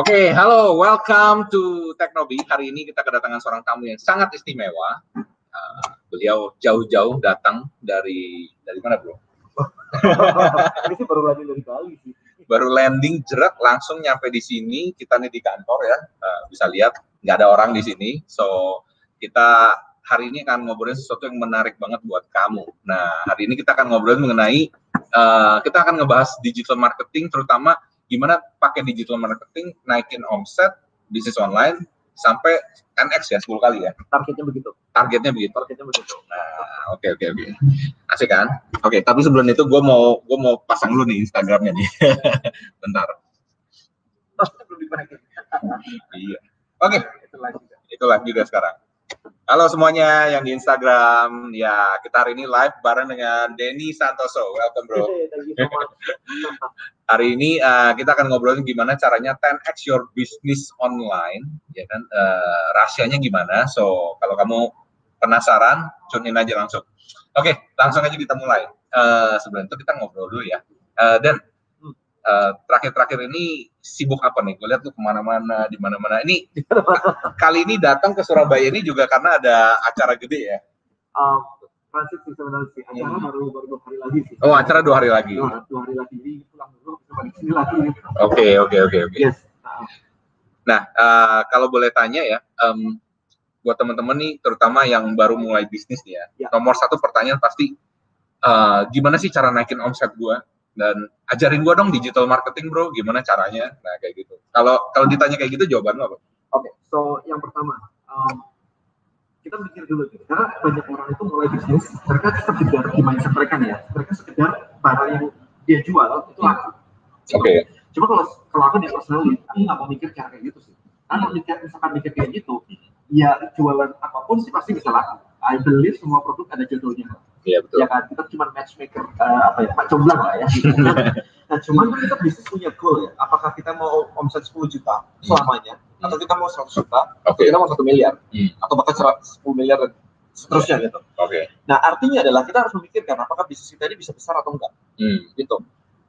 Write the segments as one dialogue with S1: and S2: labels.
S1: Oke, halo, welcome to Teknobi. Hari ini kita kedatangan seorang tamu yang sangat istimewa. Uh, beliau jauh-jauh datang dari dari mana, bro?
S2: ini sih baru landing dari Bali sih.
S1: Baru landing jerak langsung nyampe di sini. Kita nih di kantor ya, uh, bisa lihat nggak ada orang di sini. So kita hari ini akan ngobrolin sesuatu yang menarik banget buat kamu. Nah, hari ini kita akan ngobrolin mengenai uh, kita akan ngebahas digital marketing, terutama gimana pakai digital marketing naikin omset bisnis online sampai NX ya 10 kali ya?
S2: Targetnya begitu.
S1: Targetnya begitu?
S2: Targetnya begitu.
S1: Nah oke okay, oke okay, oke. Okay. asik kan? Oke okay, tapi sebelum itu gue mau gue mau pasang dulu nih Instagramnya nih. Bentar.
S2: Belum
S1: iya. Oke. Okay. itu live juga sekarang Halo semuanya yang di Instagram. Ya, kita hari ini live bareng dengan Denny Santoso. Welcome, bro. hari ini uh, kita akan ngobrolin gimana caranya 10x your business online, ya kan? Uh, rahasianya gimana? So, kalau kamu penasaran, tune in aja langsung. Oke, okay, langsung aja kita mulai. Uh, sebelum itu kita ngobrol dulu ya. Uh, dan terakhir-terakhir uh, ini sibuk apa nih? Gue lihat tuh ke mana-mana, di mana-mana. Ini kali ini datang ke Surabaya ini juga karena ada acara gede ya?
S2: Um, transit sih sebenarnya sih. Acara hmm. baru baru dua hari lagi sih.
S1: Oh, acara dua hari lagi.
S2: Dua, dua hari lagi ini pulang dulu balik sini lagi.
S1: Oke, oke, oke, oke.
S2: Yes.
S1: Nah, uh, kalau boleh tanya ya, um, buat teman-teman nih, terutama yang baru mulai bisnis nih ya, ya. nomor satu pertanyaan pasti, uh, gimana sih cara naikin omset gue? Dan ajarin gue dong digital marketing bro, gimana caranya? Nah kayak gitu. Kalau kalau ditanya kayak gitu jawaban lo apa?
S2: Oke, okay, so yang pertama, um, kita mikir dulu gitu. Karena banyak orang itu mulai bisnis, mereka sekedar di mindset mereka nih ya, mereka sekedar barang yang dia jual itu laku. Oke.
S1: Okay.
S2: Cuma kalau kalau aku di personally, aku nggak mau mikir cara kayak gitu sih. Karena mikir, misalkan mikir kayak gitu, ya jualan apa pun sih pasti bisa laku. I believe semua produk ada jodohnya.
S1: Iya betul.
S2: Ya kan, kita cuma matchmaker uh, apa ya, pak comblang lah ya. nah cuman kan kita bisnis punya goal ya. Apakah kita mau omset 10 juta selamanya? Hmm atau kita mau 100 juta, okay. kita mau satu miliar, hmm. atau bahkan 10 miliar dan seterusnya gitu.
S1: Oke. Okay.
S2: Nah artinya adalah kita harus memikirkan apakah bisnis kita ini bisa besar atau enggak, hmm. gitu.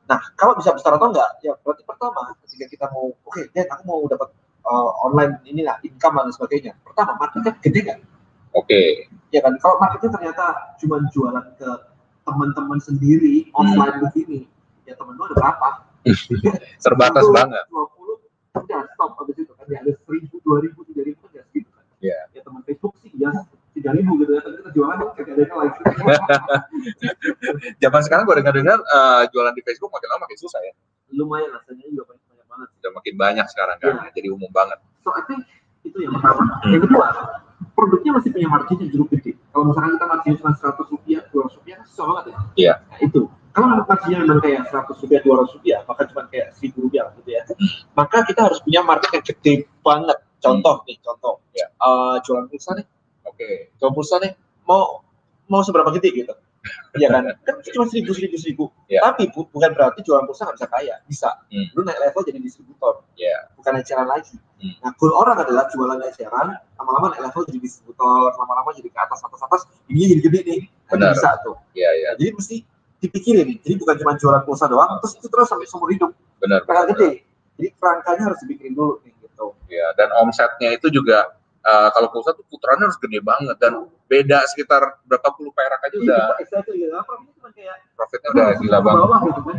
S2: Nah kalau bisa besar atau enggak, ya berarti pertama ketika kita mau, oke, okay, Dan aku mau dapat uh, online ini lah, income dan sebagainya. Pertama marketnya gede kan?
S1: Oke. Okay.
S2: Ya kan, kalau marketnya ternyata cuma jualan ke teman-teman sendiri offline hmm. begini, ya temen lu ada berapa?
S1: Terbatas banget.
S2: 20, udah stop habis itu kan ya ada seribu dua ribu tiga ribu kan ya segitu kan
S1: yeah.
S2: ya teman Facebook sih ya tiga ribu gitu ya tapi kita jualan kagak ada lagi
S1: zaman sekarang gue dengar dengar uh, jualan di Facebook makin lama makin susah ya
S2: lumayan rasanya juga banyak, banyak banget
S1: udah makin banyak sekarang kan yeah. jadi umum banget
S2: so I think itu yang pertama hmm. yang kedua produknya masih punya margin yang cukup gede kalau misalkan kita margin cuma seratus rupiah dua ratus rupiah kan susah banget ya
S1: iya yeah.
S2: nah, itu kalau marginnya memang kayak 100 rupiah, 200 rupiah, bahkan cuma kayak 1000 rupiah gitu ya, maka kita harus punya market yang gede banget. Contoh nih, contoh, ya, uh, jualan pulsa nih,
S1: oke, okay.
S2: jualan pulsa nih, mau mau seberapa gede gitu? Iya kan? kan cuma seribu seribu seribu. Yeah. Tapi bu, bukan berarti jualan pulsa nggak bisa kaya. Bisa. Hmm. Lu naik level jadi distributor.
S1: Yeah.
S2: Bukan eceran lagi. Hmm. Nah, goal orang adalah jualan eceran, lama-lama naik level jadi distributor, lama-lama jadi ke atas atas atas, ini jadi gede nih. Kan
S1: Benar.
S2: bisa tuh.
S1: Iya, yeah, iya. Yeah.
S2: Jadi mesti dipikirin nih. Jadi bukan cuma jualan pulsa doang, terus itu terus sampai seumur hidup.
S1: Benar.
S2: Bakal gede. Jadi kerangkanya harus dipikirin dulu nih gitu.
S1: Ya, dan omsetnya itu juga uh, kalau pulsa tuh putarannya harus gede banget dan beda sekitar berapa puluh perak aja udah.
S2: Iya, exactly. Ya, profitnya cuma kayak
S1: profitnya udah gila banget.
S2: Bawah gitu kan.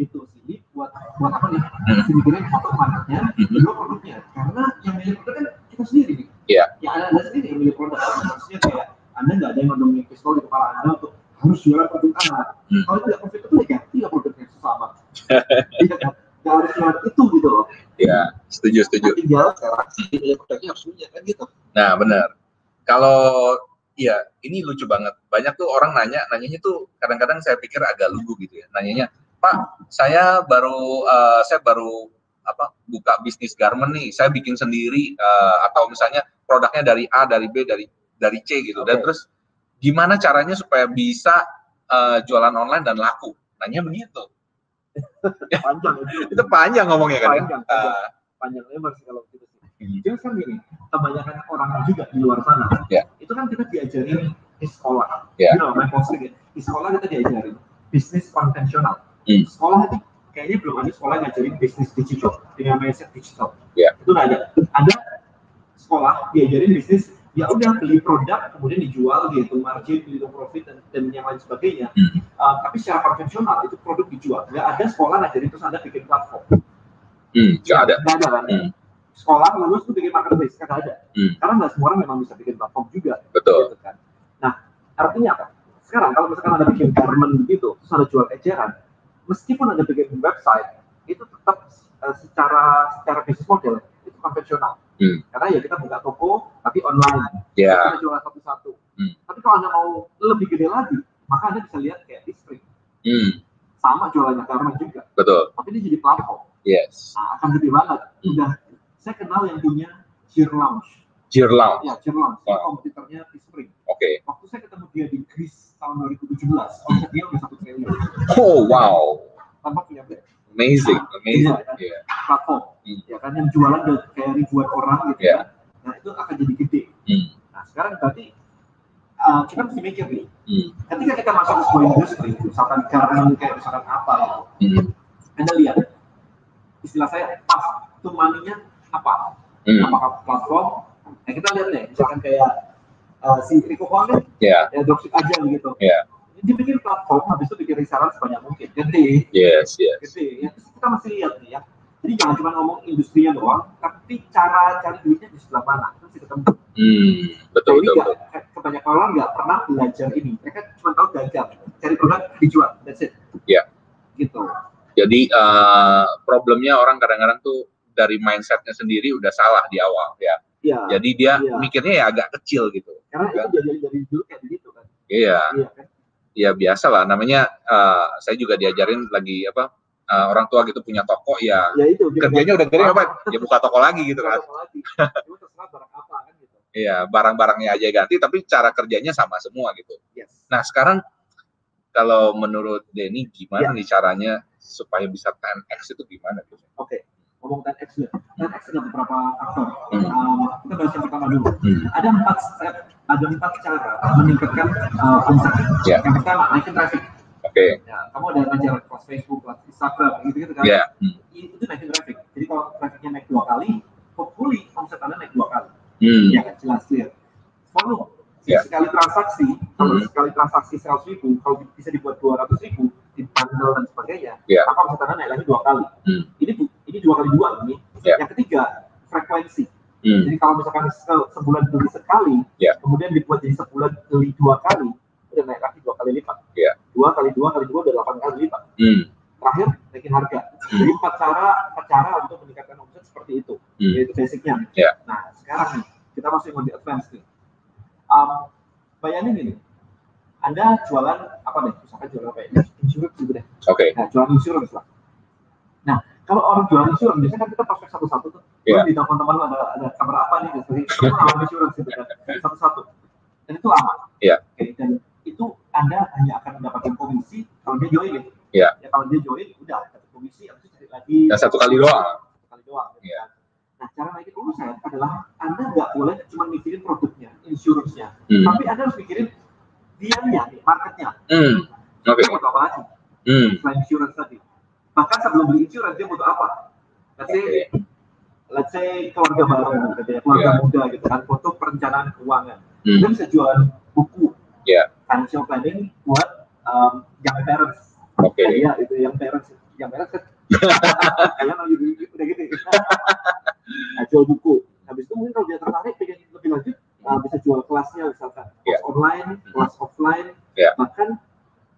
S2: Gitu sih. Buat buat apa nih? Hmm. Satu marketnya, hmm. kedua produknya. Karena yang milik produk kan kita sendiri nih.
S1: Iya.
S2: Ya anda sendiri yang milik produk. Maksudnya kayak anda nggak ada yang ngomongin pistol di kepala anda untuk harus jualan produk A. Hmm. Kalau tidak profit itu ya tidak produknya sama. Iya kan? Gak harus jualan itu gitu loh.
S1: Ya, setuju setuju.
S2: Tapi tinggal sekarang ya produknya harus punya kan gitu.
S1: Nah benar. Kalau Iya, ini lucu banget. Banyak tuh orang nanya, nanyanya tuh kadang-kadang saya pikir agak lugu gitu ya. Nanyanya, Pak, saya baru uh, saya baru apa buka bisnis garment nih, saya bikin sendiri uh, atau misalnya produknya dari A, dari B, dari dari C gitu. Okay. Dan terus gimana caranya supaya bisa uh, jualan online dan laku? Nanya begitu.
S2: panjang itu.
S1: itu panjang ngomongnya kan.
S2: Panjang, panjang, uh, panjang lebar sih kalau gitu sih. Hmm. Jadi kan gini, kebanyakan orang juga di luar sana,
S1: yeah.
S2: itu kan kita diajarin di sekolah.
S1: Yeah.
S2: You know, my posting ya. Di sekolah kita diajarin bisnis konvensional.
S1: Hmm.
S2: Sekolah itu kayaknya belum ada sekolah ngajarin bisnis digital dengan mindset digital.
S1: Yeah.
S2: Itu ada. Ada sekolah diajarin bisnis ya udah beli produk kemudian dijual gitu margin gitu profit dan, dan yang lain sebagainya. Hmm. uh, tapi secara konvensional itu produk dijual. Nggak ada sekolah ngajarin terus anda bikin platform.
S1: Hmm, nggak ada.
S2: Nggak ada kan? Hmm. sekolah lulus tuh bikin marketplace nggak ada. Hmm. karena nggak semua orang memang bisa bikin platform juga.
S1: Betul. Gitu kan.
S2: nah artinya apa? Sekarang kalau misalkan ada bikin garment begitu terus ada jual eceran meskipun ada bikin website itu tetap uh, secara secara bisnis model itu konvensional Hmm. Karena ya kita buka toko tapi online.
S1: Yeah. Kita
S2: jual satu-satu. Hmm. Tapi kalau anda mau lebih gede lagi, maka anda bisa lihat kayak Spring.
S1: Hmm.
S2: Sama jualannya karena juga.
S1: Betul.
S2: Tapi ini jadi platform.
S1: Yes.
S2: Nah, akan gede banget. Hmm. Udah, saya kenal yang punya Cheer Lounge.
S1: Cheer Lounge.
S2: Ya, Cheer Lounge. Wow. Komputernya Spring.
S1: Oke. Okay.
S2: Waktu saya ketemu dia di Greece tahun 2017, omset dia udah satu triliun.
S1: Oh wow.
S2: Tanpa punya brand
S1: amazing amazing
S2: iya, kan? yeah. platform hmm. ya kan yang jualan kayak ribuan orang gitu yeah. kan nah itu akan jadi gede hmm. nah sekarang berarti uh, kita mesti mikir nih hmm. ketika kita masuk ke sebuah industri misalkan garment kayak misalkan apa gitu hmm. anda lihat istilah saya pas to money-nya apa hmm. apakah platform nah kita lihat deh misalkan kayak uh, si Rico Kwame
S1: yeah.
S2: ya dropship aja gitu
S1: yeah
S2: dibikin platform habis itu bikin reseller sebanyak mungkin gede
S1: yes yes
S2: gede ya terus kita masih lihat nih ya jadi jangan cuma ngomong industrinya doang tapi cara cari duitnya di sebelah mana itu mesti ketemu
S1: hmm, betul
S2: jadi betul, gak, kebanyakan orang nggak pernah belajar ini mereka cuma tahu dagang cari produk dijual that's it
S1: ya yeah.
S2: gitu
S1: jadi uh, problemnya orang kadang-kadang tuh dari mindsetnya sendiri udah salah di awal ya
S2: Ya,
S1: Jadi dia ya. mikirnya ya agak kecil gitu.
S2: Karena kan? itu jadi dari dulu kayak begitu kan.
S1: Iya. iya kan? Ya biasa lah namanya uh, saya juga diajarin lagi apa uh, orang tua gitu punya toko ya,
S2: ya itu,
S1: kerjanya udah gede apa ya buka toko lagi gitu kan
S2: gitu.
S1: Iya, barang-barangnya aja ganti, tapi cara kerjanya sama semua gitu.
S2: Yes.
S1: Nah, sekarang kalau menurut Denny gimana ya. nih caranya supaya bisa 10x itu gimana?
S2: Oke, okay. ngomong 10x ya. 10x ada beberapa faktor. Hmm. Um, kita bahas yang pertama dulu. Hmm. Ada empat step ada empat cara meningkatkan uh, omset.
S1: Yeah.
S2: Yang pertama naikin traffic.
S1: Oke. Okay.
S2: Ya, kamu ada ngajar kelas Facebook, kelas Instagram, gitu gitu kan?
S1: Yeah. Hmm.
S2: Itu naikin traffic. Jadi kalau trafficnya naik dua kali, hopefully omset anda naik dua kali.
S1: Hmm.
S2: Ya kan jelas clear. Follow. Yeah. Sekali transaksi, kalau hmm. sekali transaksi seratus ribu, kalau bisa dibuat dua ratus ribu, di bundle dan sebagainya,
S1: yeah.
S2: maka omset anda naik lagi dua kali.
S1: Hmm.
S2: Ini ini dua kali dua ini.
S1: Yeah.
S2: Yang ketiga frekuensi
S1: Hmm.
S2: Jadi kalau misalkan se sebulan beli sekali,
S1: yeah.
S2: kemudian dibuat jadi sebulan beli dua kali, udah naik lagi dua kali lipat.
S1: Yeah.
S2: Dua kali dua kali dua udah delapan kali lipat.
S1: Hmm.
S2: Terakhir naikin harga. Hmm. Jadi empat cara empat cara untuk meningkatkan omset seperti itu, hmm. yaitu basicnya.
S1: Yeah.
S2: Nah sekarang nih kita masuk yang lebih advance nih. Um, bayangin gini, anda jualan apa deh? Misalkan jualan apa ya? Insurance gitu deh.
S1: Oke. Okay.
S2: Nah, jualan insurance lah. Nah, kalau orang jualan insurance, biasanya kan kita prospek satu-satu tuh yeah. di telepon teman ada ada kabar apa nih jadi kamu lawan insurance gitu kan satu-satu dan itu lama
S1: yeah.
S2: okay, dan itu anda hanya akan mendapatkan komisi kalau dia join ya
S1: yeah.
S2: ya kalau dia join udah dapat komisi habis itu cari lagi
S1: dan satu kali doang
S2: satu kali doang
S1: gitu yeah.
S2: kan. nah cara naikin urusan adalah anda nggak boleh cuma mikirin produknya insurance-nya
S1: hmm.
S2: tapi anda harus mikirin dianya marketnya
S1: hmm. oke okay.
S2: apa lagi
S1: hmm.
S2: selain insurance tadi bahkan sebelum beli insurance dia butuh apa Let's say, okay let's say keluarga baru gitu ya, keluarga yeah. muda gitu kan, untuk perencanaan keuangan. Hmm. Dia bisa jual buku
S1: yeah.
S2: financial planning buat um, young parents.
S1: Oke. Okay.
S2: Iya, itu yang parents, yang parents kan kalian lagi udah gitu. nah, jual buku. Habis itu mungkin kalau dia tertarik pengen lebih lanjut, uh, bisa jual kelasnya misalkan kelas yeah. online, kelas offline,
S1: yeah.
S2: bahkan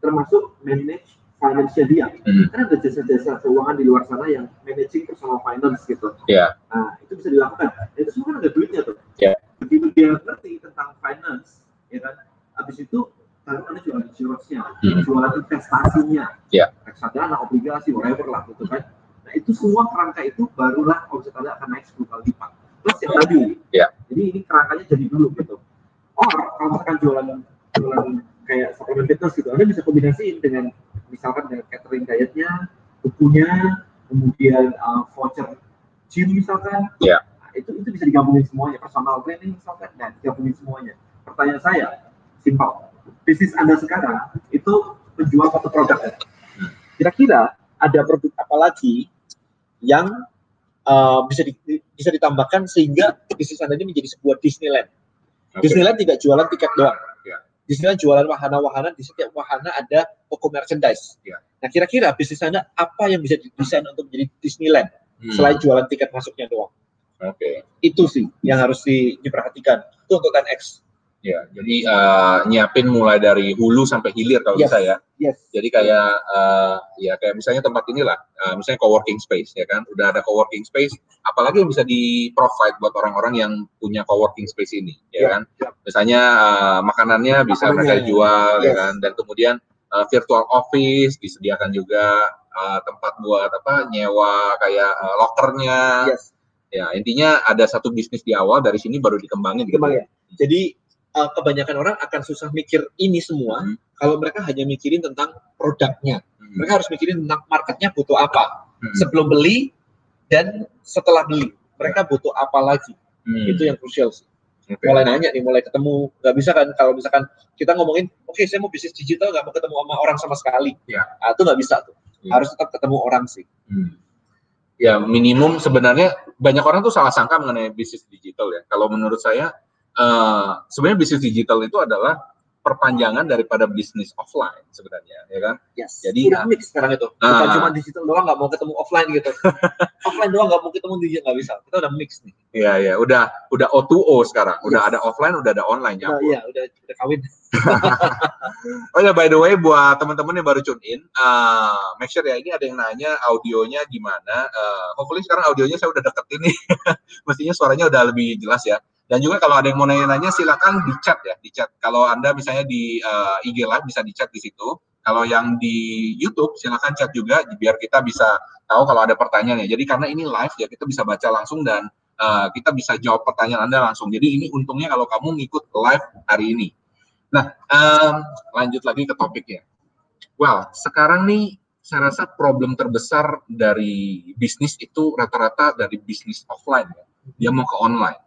S2: termasuk manage financial dia. Hmm. Karena ada jasa-jasa keuangan di luar sana yang managing personal finance gitu.
S1: Yeah.
S2: Nah, itu bisa dilakukan. Itu semua kan ada duitnya tuh.
S1: Yeah.
S2: Begitu dia ngerti tentang finance, ya kan, habis itu baru anda jual insurance-nya, hmm. jualan investasinya,
S1: yeah.
S2: reksadana, obligasi, whatever lah gitu kan. Nah, itu semua kerangka itu barulah omset anda akan naik 10 kali lipat. Plus yang tadi,
S1: yeah.
S2: jadi ini kerangkanya jadi dulu gitu. Or kalau misalkan jualan jualan kayak suplemen fitness gitu, anda bisa kombinasiin dengan misalkan dengan catering dietnya, bukunya, kemudian uh, voucher gym misalkan,
S1: yeah.
S2: nah, itu itu bisa digabungin semuanya, personal training misalkan, dan digabungin semuanya. Pertanyaan saya, simpel, bisnis anda sekarang itu menjual satu produk ya? Kira-kira ada produk apa lagi yang uh, bisa di, bisa ditambahkan sehingga bisnis Anda ini menjadi sebuah Disneyland. Okay. Disneyland tidak jualan tiket doang. Yeah. Disneyland jualan wahana-wahana, di setiap wahana ada toko merchandise. Yeah. Nah, kira-kira bisnis Anda apa yang bisa didesain untuk menjadi Disneyland hmm. selain jualan tiket masuknya doang?
S1: Oke. Okay.
S2: Itu sih yang harus diperhatikan. Itu untuk 10X.
S1: Ya, jadi uh, nyiapin mulai dari hulu sampai hilir kalau yes. bisa ya.
S2: Yes.
S1: Jadi kayak uh, ya kayak misalnya tempat inilah, uh, misalnya coworking space ya kan, udah ada coworking space, apalagi yang bisa di provide buat orang-orang yang punya coworking space ini, ya yeah. kan. Yeah. Misalnya uh, makanannya bisa Makanannya, mereka jual ya yes. ya kan, dan kemudian uh, virtual office disediakan juga uh, tempat buat apa nyewa kayak uh, lokernya. Yes. Ya intinya ada satu bisnis di awal dari sini baru dikembangin.
S2: Gitu. Dikembangin. Gitu. Jadi uh, kebanyakan orang akan susah mikir ini semua hmm. kalau mereka hanya mikirin tentang produknya. Hmm. Mereka harus mikirin tentang marketnya butuh apa hmm. sebelum beli dan setelah beli mereka butuh apa lagi. Hmm. Itu yang krusial sih. Okay. Mulai nanya nih, mulai ketemu. Gak bisa kan kalau misalkan kita ngomongin, oke okay, saya mau bisnis digital gak mau ketemu sama orang sama sekali. Ya. Nah, itu nggak bisa tuh. Ya. Harus tetap ketemu orang sih. Hmm.
S1: Ya minimum sebenarnya banyak orang tuh salah sangka mengenai bisnis digital ya. Kalau menurut saya uh, sebenarnya bisnis digital itu adalah perpanjangan daripada bisnis offline sebenarnya, ya kan?
S2: Yes. Jadi udah mix sekarang itu. Bukan uh, cuma digital doang nggak mau ketemu offline gitu. offline doang nggak mau ketemu digital nggak bisa. Kita udah mix nih.
S1: Iya iya, udah udah O2O sekarang. Udah yes. ada offline, udah ada online
S2: ya. Iya, udah udah kawin.
S1: oh ya, by the way, buat teman-teman yang baru tune in, uh, make sure ya ini ada yang nanya audionya gimana. Uh, hopefully sekarang audionya saya udah deketin nih. Mestinya suaranya udah lebih jelas ya. Dan juga kalau ada yang mau nanya-nanya silakan di chat ya, di chat. Kalau Anda misalnya di uh, eh, IG Live bisa di chat di situ. Kalau yang di YouTube silakan chat juga biar kita bisa tahu kalau ada pertanyaan ya. Jadi karena ini live ya kita bisa baca langsung dan uh, kita bisa jawab pertanyaan Anda langsung. Jadi ini untungnya kalau kamu ngikut live hari ini. Nah, um, lanjut lagi ke topiknya. Well, sekarang nih saya rasa problem terbesar dari bisnis itu rata-rata dari bisnis offline ya. Dia mau ke online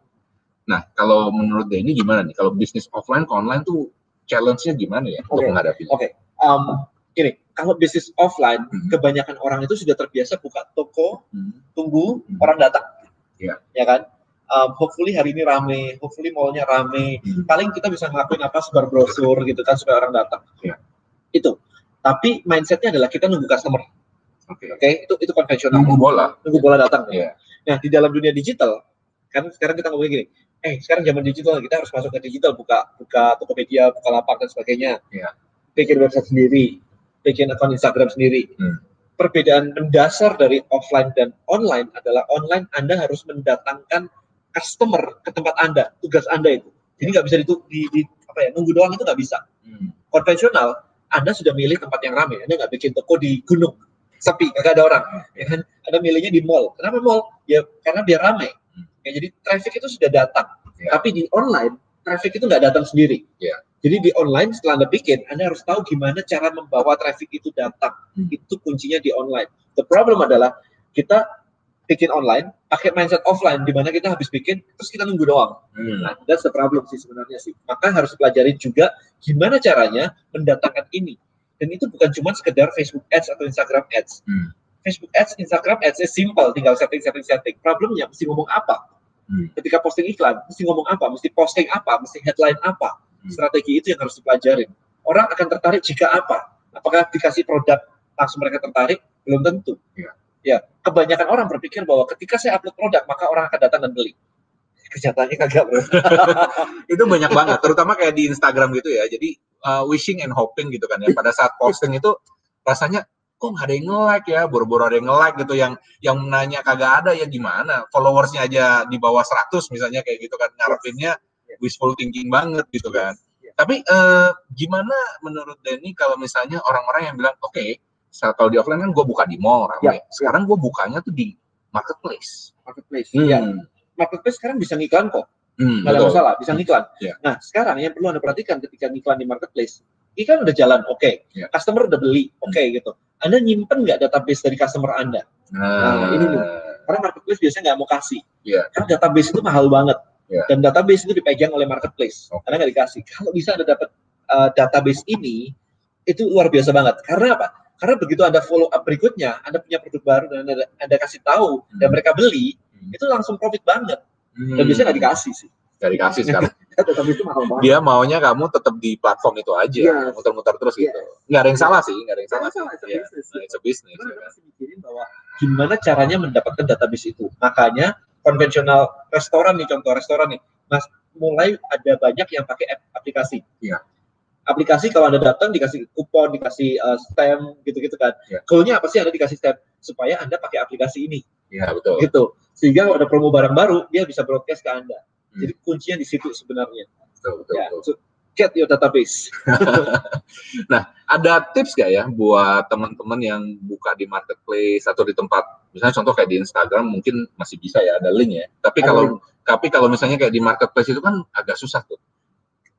S1: Nah, kalau menurut Denny gimana nih? Kalau bisnis offline ke online tuh challenge-nya gimana ya okay. untuk menghadapi?
S2: Oke, okay. um, gini, kalau bisnis offline, hmm. kebanyakan orang itu sudah terbiasa buka toko, hmm. tunggu hmm. orang datang,
S1: yeah.
S2: ya kan? Um, hopefully hari ini rame, hopefully mallnya rame. Hmm. Paling kita bisa ngelakuin apa sebar brosur gitu kan supaya orang datang.
S1: Yeah.
S2: Itu. Tapi mindsetnya adalah kita nunggu customer.
S1: Oke. Okay.
S2: Okay? Itu itu konvensional.
S1: Nunggu bola.
S2: Nunggu bola datang.
S1: Yeah.
S2: Nah di dalam dunia digital kan sekarang kita ngomongin gini, eh sekarang zaman digital kita harus masuk ke digital buka buka Tokopedia buka lapak dan sebagainya.
S1: Yeah.
S2: bikin website sendiri bikin akun Instagram sendiri. Hmm. perbedaan mendasar dari offline dan online adalah online Anda harus mendatangkan customer ke tempat Anda tugas Anda itu. Jadi nggak bisa di, di, di apa ya nunggu doang itu nggak bisa. Hmm. konvensional Anda sudah milih tempat yang ramai Anda nggak bikin toko di gunung sepi nggak ada orang. Ya kan? Anda milihnya di mall. Kenapa mall? Ya karena biar ramai Ya, jadi traffic itu sudah datang. Yeah. Tapi di online traffic itu nggak datang sendiri.
S1: Yeah.
S2: Jadi di online setelah Anda bikin, Anda harus tahu gimana cara membawa traffic itu datang. Hmm. Itu kuncinya di online. The problem adalah kita bikin online, pakai mindset offline di mana kita habis bikin terus kita nunggu doang. Hmm. Nah, that's the problem sih sebenarnya sih. Maka harus pelajari juga gimana caranya mendatangkan ini. Dan itu bukan cuma sekedar Facebook Ads atau Instagram Ads. Hmm. Facebook Ads, Instagram Ads, simple, tinggal setting, setting, setting. Problemnya mesti ngomong apa? Hmm. Ketika posting iklan, mesti ngomong apa, mesti posting apa, mesti headline apa. Hmm. Strategi itu yang harus dipelajarin. Orang akan tertarik jika apa? Apakah dikasih produk langsung mereka tertarik? Belum tentu.
S1: Ya.
S2: ya, kebanyakan orang berpikir bahwa ketika saya upload produk, maka orang akan datang dan beli. Kenyataannya kagak, bro.
S1: itu banyak banget, terutama kayak di Instagram gitu ya. Jadi uh, wishing and hoping gitu kan ya. Pada saat posting itu rasanya kok nggak ada yang nge-like ya, boro-boro ada yang nge-like gitu, yang yang nanya kagak ada ya gimana, followersnya aja di bawah 100 misalnya kayak gitu kan, ngarepinnya wishful thinking banget gitu kan. Tapi eh, gimana menurut Denny kalau misalnya orang-orang yang bilang, oke, okay, kalau di offline kan gue buka di mall ramai, ya, sekarang gue bukanya tuh di marketplace.
S2: Marketplace, hmm. ya. Marketplace sekarang bisa ngiklan kok. Hmm, nggak ada masalah, bisa ngiklan.
S1: Yeah.
S2: Nah, sekarang yang perlu Anda perhatikan ketika ngiklan di marketplace, iklan udah jalan, oke. Okay.
S1: Yeah.
S2: Customer udah beli, oke okay, gitu. Anda nyimpen nggak database dari customer Anda?
S1: Nah,
S2: nah ini nih. Karena marketplace biasanya nggak mau kasih.
S1: Yeah.
S2: Karena database itu mahal banget.
S1: Yeah.
S2: Dan database itu dipegang oleh marketplace. Okay. Karena nggak dikasih. Kalau bisa Anda dapat uh, database ini, itu luar biasa banget. Karena apa? Karena begitu Anda follow up berikutnya, Anda punya produk baru dan Anda, anda kasih tahu hmm. dan mereka beli, hmm. itu langsung profit banget. Hmm. Dan biasanya nggak dikasih sih.
S1: Nggak dikasih sekarang.
S2: Tapi itu mahal banget.
S1: Dia maunya kamu tetap di platform itu aja, yes. muter-muter terus yes. gitu. Nggak ada yang salah sih, nggak ada yang salah.
S2: Salah, It's a
S1: business.
S2: Kita ya. Kan? mikirin bahwa gimana caranya mendapatkan database itu. Makanya konvensional restoran nih, contoh restoran nih, mas mulai ada banyak yang pakai aplikasi.
S1: Iya
S2: aplikasi kalau anda datang dikasih kupon, dikasih uh, stamp gitu-gitu kan.
S1: Yeah.
S2: Goalnya apa sih anda dikasih stamp supaya anda pakai aplikasi ini.
S1: Iya yeah, betul.
S2: Gitu. Sehingga kalau ada promo barang baru dia bisa broadcast ke anda. Hmm. Jadi kuncinya di situ sebenarnya.
S1: Betul betul. Ya, betul.
S2: So, get your database.
S1: nah, ada tips gak ya buat teman-teman yang buka di marketplace atau di tempat, misalnya contoh kayak di Instagram mungkin masih bisa ya ada link ya. Tapi kalau tapi kalau misalnya kayak di marketplace itu kan agak susah tuh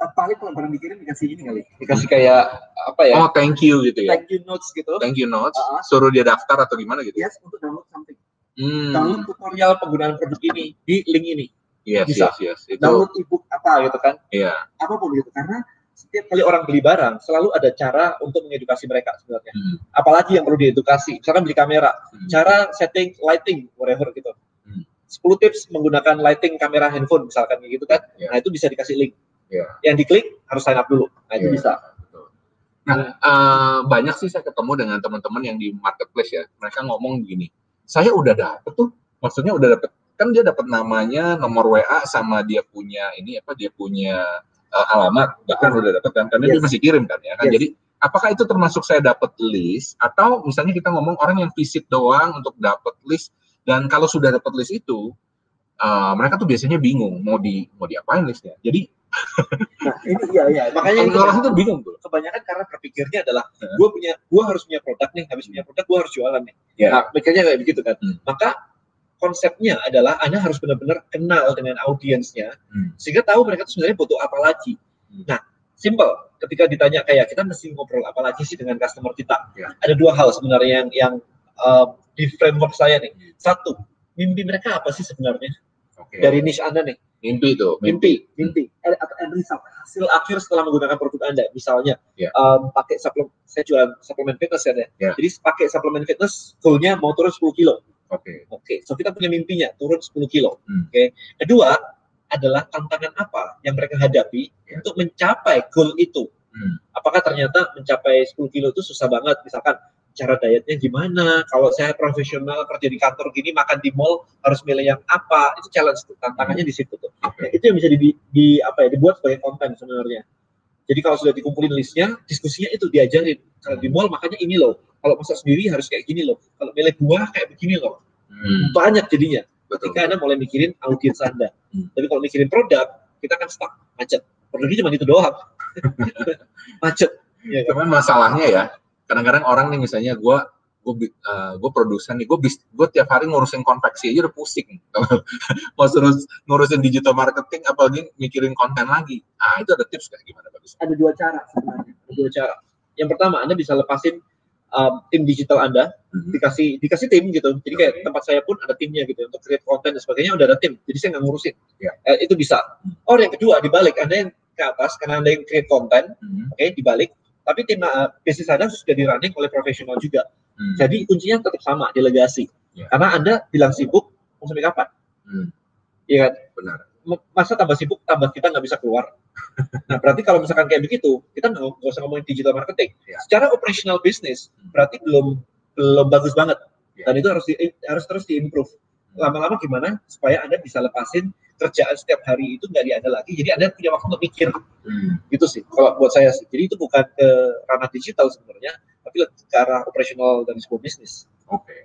S2: paling kalau pernah dikirim dikasih ini kali dikasih kayak apa ya
S1: oh thank you gitu
S2: ya thank you notes gitu
S1: thank you notes uh -huh. suruh dia daftar atau gimana gitu
S2: yes untuk download something
S1: hmm.
S2: download tutorial penggunaan produk ini di link ini
S1: yes
S2: bisa
S1: yes yes
S2: itu download ebook apa gitu kan
S1: iya yeah.
S2: apa pun gitu karena setiap kali orang beli barang selalu ada cara untuk mengedukasi mereka sebenarnya hmm. apalagi yang perlu diedukasi misalkan beli kamera hmm. cara setting lighting whatever gitu hmm. 10 tips menggunakan lighting kamera handphone misalkan gitu kan yeah. nah itu bisa dikasih link
S1: Yeah.
S2: Yang diklik harus sign up dulu. Nah itu yeah. bisa.
S1: Nah uh, banyak sih saya ketemu dengan teman-teman yang di marketplace ya. Mereka ngomong begini, saya udah dapet tuh, maksudnya udah dapet kan dia dapat namanya, nomor WA sama dia punya ini apa dia punya uh, alamat bahkan udah dapat kan karena yes. dia masih kirim kan ya kan. Yes. Jadi apakah itu termasuk saya dapat list atau misalnya kita ngomong orang yang visit doang untuk dapat list dan kalau sudah dapat list itu uh, mereka tuh biasanya bingung mau di mau diapain listnya. Jadi
S2: nah ini iya iya makanya
S1: ini orang tuh bingung tuh
S2: kebanyakan karena berpikirnya adalah gue punya gue harus punya produk nih habis punya produk gue harus jualan nih
S1: yeah.
S2: nah pikirnya kayak begitu kan hmm. maka konsepnya adalah anda harus benar-benar kenal dengan audiensnya hmm. sehingga tahu mereka tuh sebenarnya butuh apa lagi hmm. nah simple ketika ditanya kayak kita mesti ngobrol apa lagi sih dengan customer kita
S1: yeah.
S2: ada dua hal sebenarnya yang yang uh, di framework saya nih satu mimpi mereka apa sih sebenarnya okay. dari niche anda nih
S1: Mimpi itu.
S2: Mimpi, mimpi. Eh, atau end result. Hasil akhir setelah menggunakan produk Anda. Misalnya,
S1: yeah.
S2: um, pakai suplemen, saya jual suplemen fitness ya.
S1: Yeah.
S2: Jadi pakai suplemen fitness, goalnya mau turun 10 kilo.
S1: Oke. Okay.
S2: Oke, okay. so kita punya mimpinya, turun 10 kilo.
S1: Hmm.
S2: Oke. Okay. Kedua, adalah tantangan apa yang mereka hadapi yeah. untuk mencapai goal itu.
S1: Hmm.
S2: Apakah ternyata mencapai 10 kilo itu susah banget? Misalkan cara dietnya gimana kalau saya profesional kerja di kantor gini makan di mall harus milih yang apa itu challenge tuh tantangannya di situ tuh okay. nah, itu yang bisa di, di apa ya dibuat sebagai konten sebenarnya jadi kalau sudah dikumpulin listnya diskusinya itu diajarin. Kalau di mall makanya ini loh. Kalau masak sendiri harus kayak gini loh. Kalau milih buah kayak begini loh. Hmm. banyak jadinya.
S1: Betul.
S2: ketika anda mulai mikirin audiens anda. Hmm. tapi kalau mikirin produk kita kan stuck. Macet. Produknya cuma itu doang. Macet.
S1: Ya, kan? cuman masalahnya ya kadang-kadang orang nih misalnya gue gue uh, gue produsen nih gue gue tiap hari ngurusin konveksi aja udah pusing. Mau terus ngurusin digital marketing apalagi mikirin konten lagi. Ah itu ada tips kayak gimana bagus?
S2: Ada dua cara sebenarnya. Ada dua cara. Yang pertama anda bisa lepasin um, tim digital anda. Mm-hmm. dikasih dikasih tim gitu. Jadi kayak okay. tempat saya pun ada timnya gitu untuk create konten dan sebagainya udah ada tim. Jadi saya nggak ngurusin.
S1: Yeah.
S2: eh, itu bisa. Oh yang kedua dibalik. Anda yang ke atas karena anda yang create konten
S1: mm-hmm.
S2: oke okay, dibalik. Tapi tim uh, bisnis Anda sudah di running oleh profesional juga. Hmm. Jadi kuncinya tetap sama, delegasi.
S1: Yeah.
S2: Karena Anda bilang sibuk, mau sampai kapan?
S1: Hmm.
S2: Iya kan?
S1: Benar.
S2: Masa tambah sibuk, tambah kita nggak bisa keluar. nah, berarti kalau misalkan kayak begitu, kita nggak usah ngomongin digital marketing.
S1: Yeah.
S2: Secara operational business, hmm. berarti belum belum bagus banget.
S1: Yeah.
S2: Dan itu harus di, harus terus diimprove. Lama-lama gimana supaya Anda bisa lepasin kerjaan setiap hari itu nggak diada lagi. Jadi anda punya waktu untuk mikir.
S1: Hmm.
S2: gitu sih kalau buat saya sih. Jadi itu bukan ke ranah digital sebenarnya tapi ke arah operasional dari sebuah bisnis.
S1: Oke. Okay.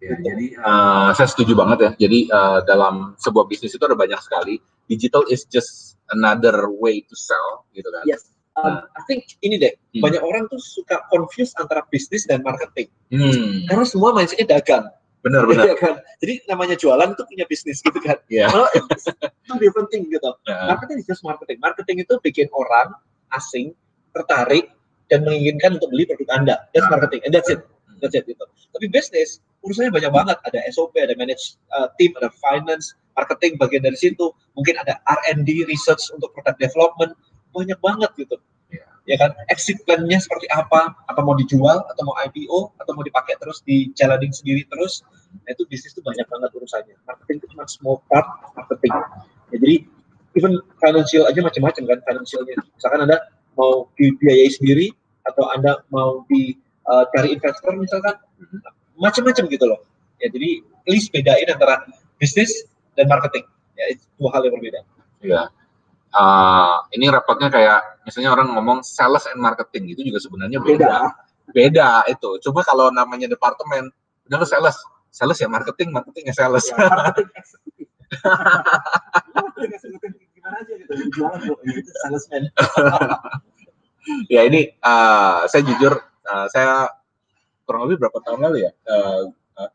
S1: ya, gitu. jadi uh, saya setuju banget ya. Jadi uh, dalam sebuah bisnis itu ada banyak sekali. Digital is just another way to sell gitu kan?
S2: Yes. Um, I think ini deh. Hmm. banyak orang tuh suka confuse antara bisnis dan marketing.
S1: Hmm.
S2: karena semua mindsetnya dagang
S1: benar benar.
S2: ya kan? Jadi namanya jualan itu punya bisnis gitu kan?
S1: Yeah.
S2: itu different thing gitu.
S1: Yeah.
S2: marketing is just marketing. Marketing itu bikin orang asing tertarik dan menginginkan untuk beli produk anda. That's nah. marketing and that's it. That's it gitu. Tapi bisnis urusannya banyak banget. Ada SOP ada manage uh, team ada finance marketing bagian dari situ. Mungkin ada R&D research untuk product development. Banyak banget gitu. Ya kan? Exit plan-nya seperti apa? Apa mau dijual atau mau IPO atau mau dipakai terus dijalanin sendiri terus. Nah itu bisnis itu banyak banget urusannya. Marketing itu cuma small part marketing. Ya, jadi even financial aja macam-macam kan financialnya. Misalkan anda mau dibiayai sendiri atau anda mau di uh, cari investor misalkan macam-macam gitu loh. Ya jadi please bedain antara bisnis dan marketing. Ya itu dua hal yang berbeda.
S1: Ya uh, ini repotnya kayak misalnya orang ngomong sales and marketing itu juga sebenarnya beda. Beda, beda itu. Coba kalau namanya departemen, udah lo sales, sales ya marketing, marketing ya sales. Ya, marketing ya ini uh, saya jujur uh, saya kurang lebih berapa tahun lalu ya uh,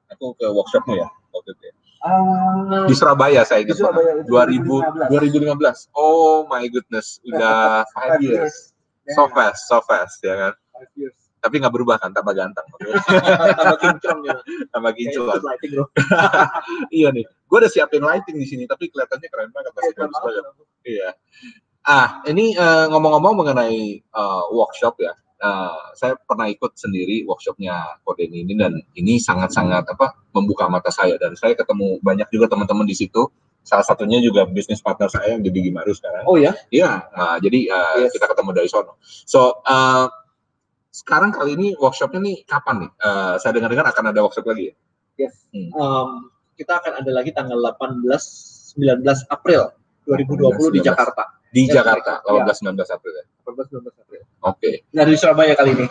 S1: aku ke workshopmu ya waktu itu ya. Uh, di Surabaya saya ingat. Di Surabaya 2000, 2015. Oh my goodness, udah five years. So fast, so fast ya kan. years. Tapi nggak berubah kan, tambah ganteng. tambah kinclong ya. Tambah kinclong. iya nih, gue udah siapin lighting di sini, tapi kelihatannya keren banget. Iya, iya. Ah, ini uh, ngomong-ngomong mengenai uh, workshop ya uh, saya pernah ikut sendiri workshopnya Koden ini dan ini sangat-sangat apa membuka mata saya dan saya ketemu banyak juga teman-teman di situ salah satunya juga bisnis partner saya yang di Gigi Maru sekarang.
S2: Oh ya?
S1: Iya. Nah, jadi uh, yes. kita ketemu dari sono. So uh, sekarang kali ini workshopnya nih kapan nih? Uh, saya dengar-dengar akan ada workshop lagi ya?
S2: Yes. Hmm. Um, kita akan ada lagi tanggal 18 19 April 2020 19. di Jakarta.
S1: Di ya, Jakarta, 18 ya. 19 April ya. 18 19
S2: April. Oke. Okay. Nah di Surabaya kali ini.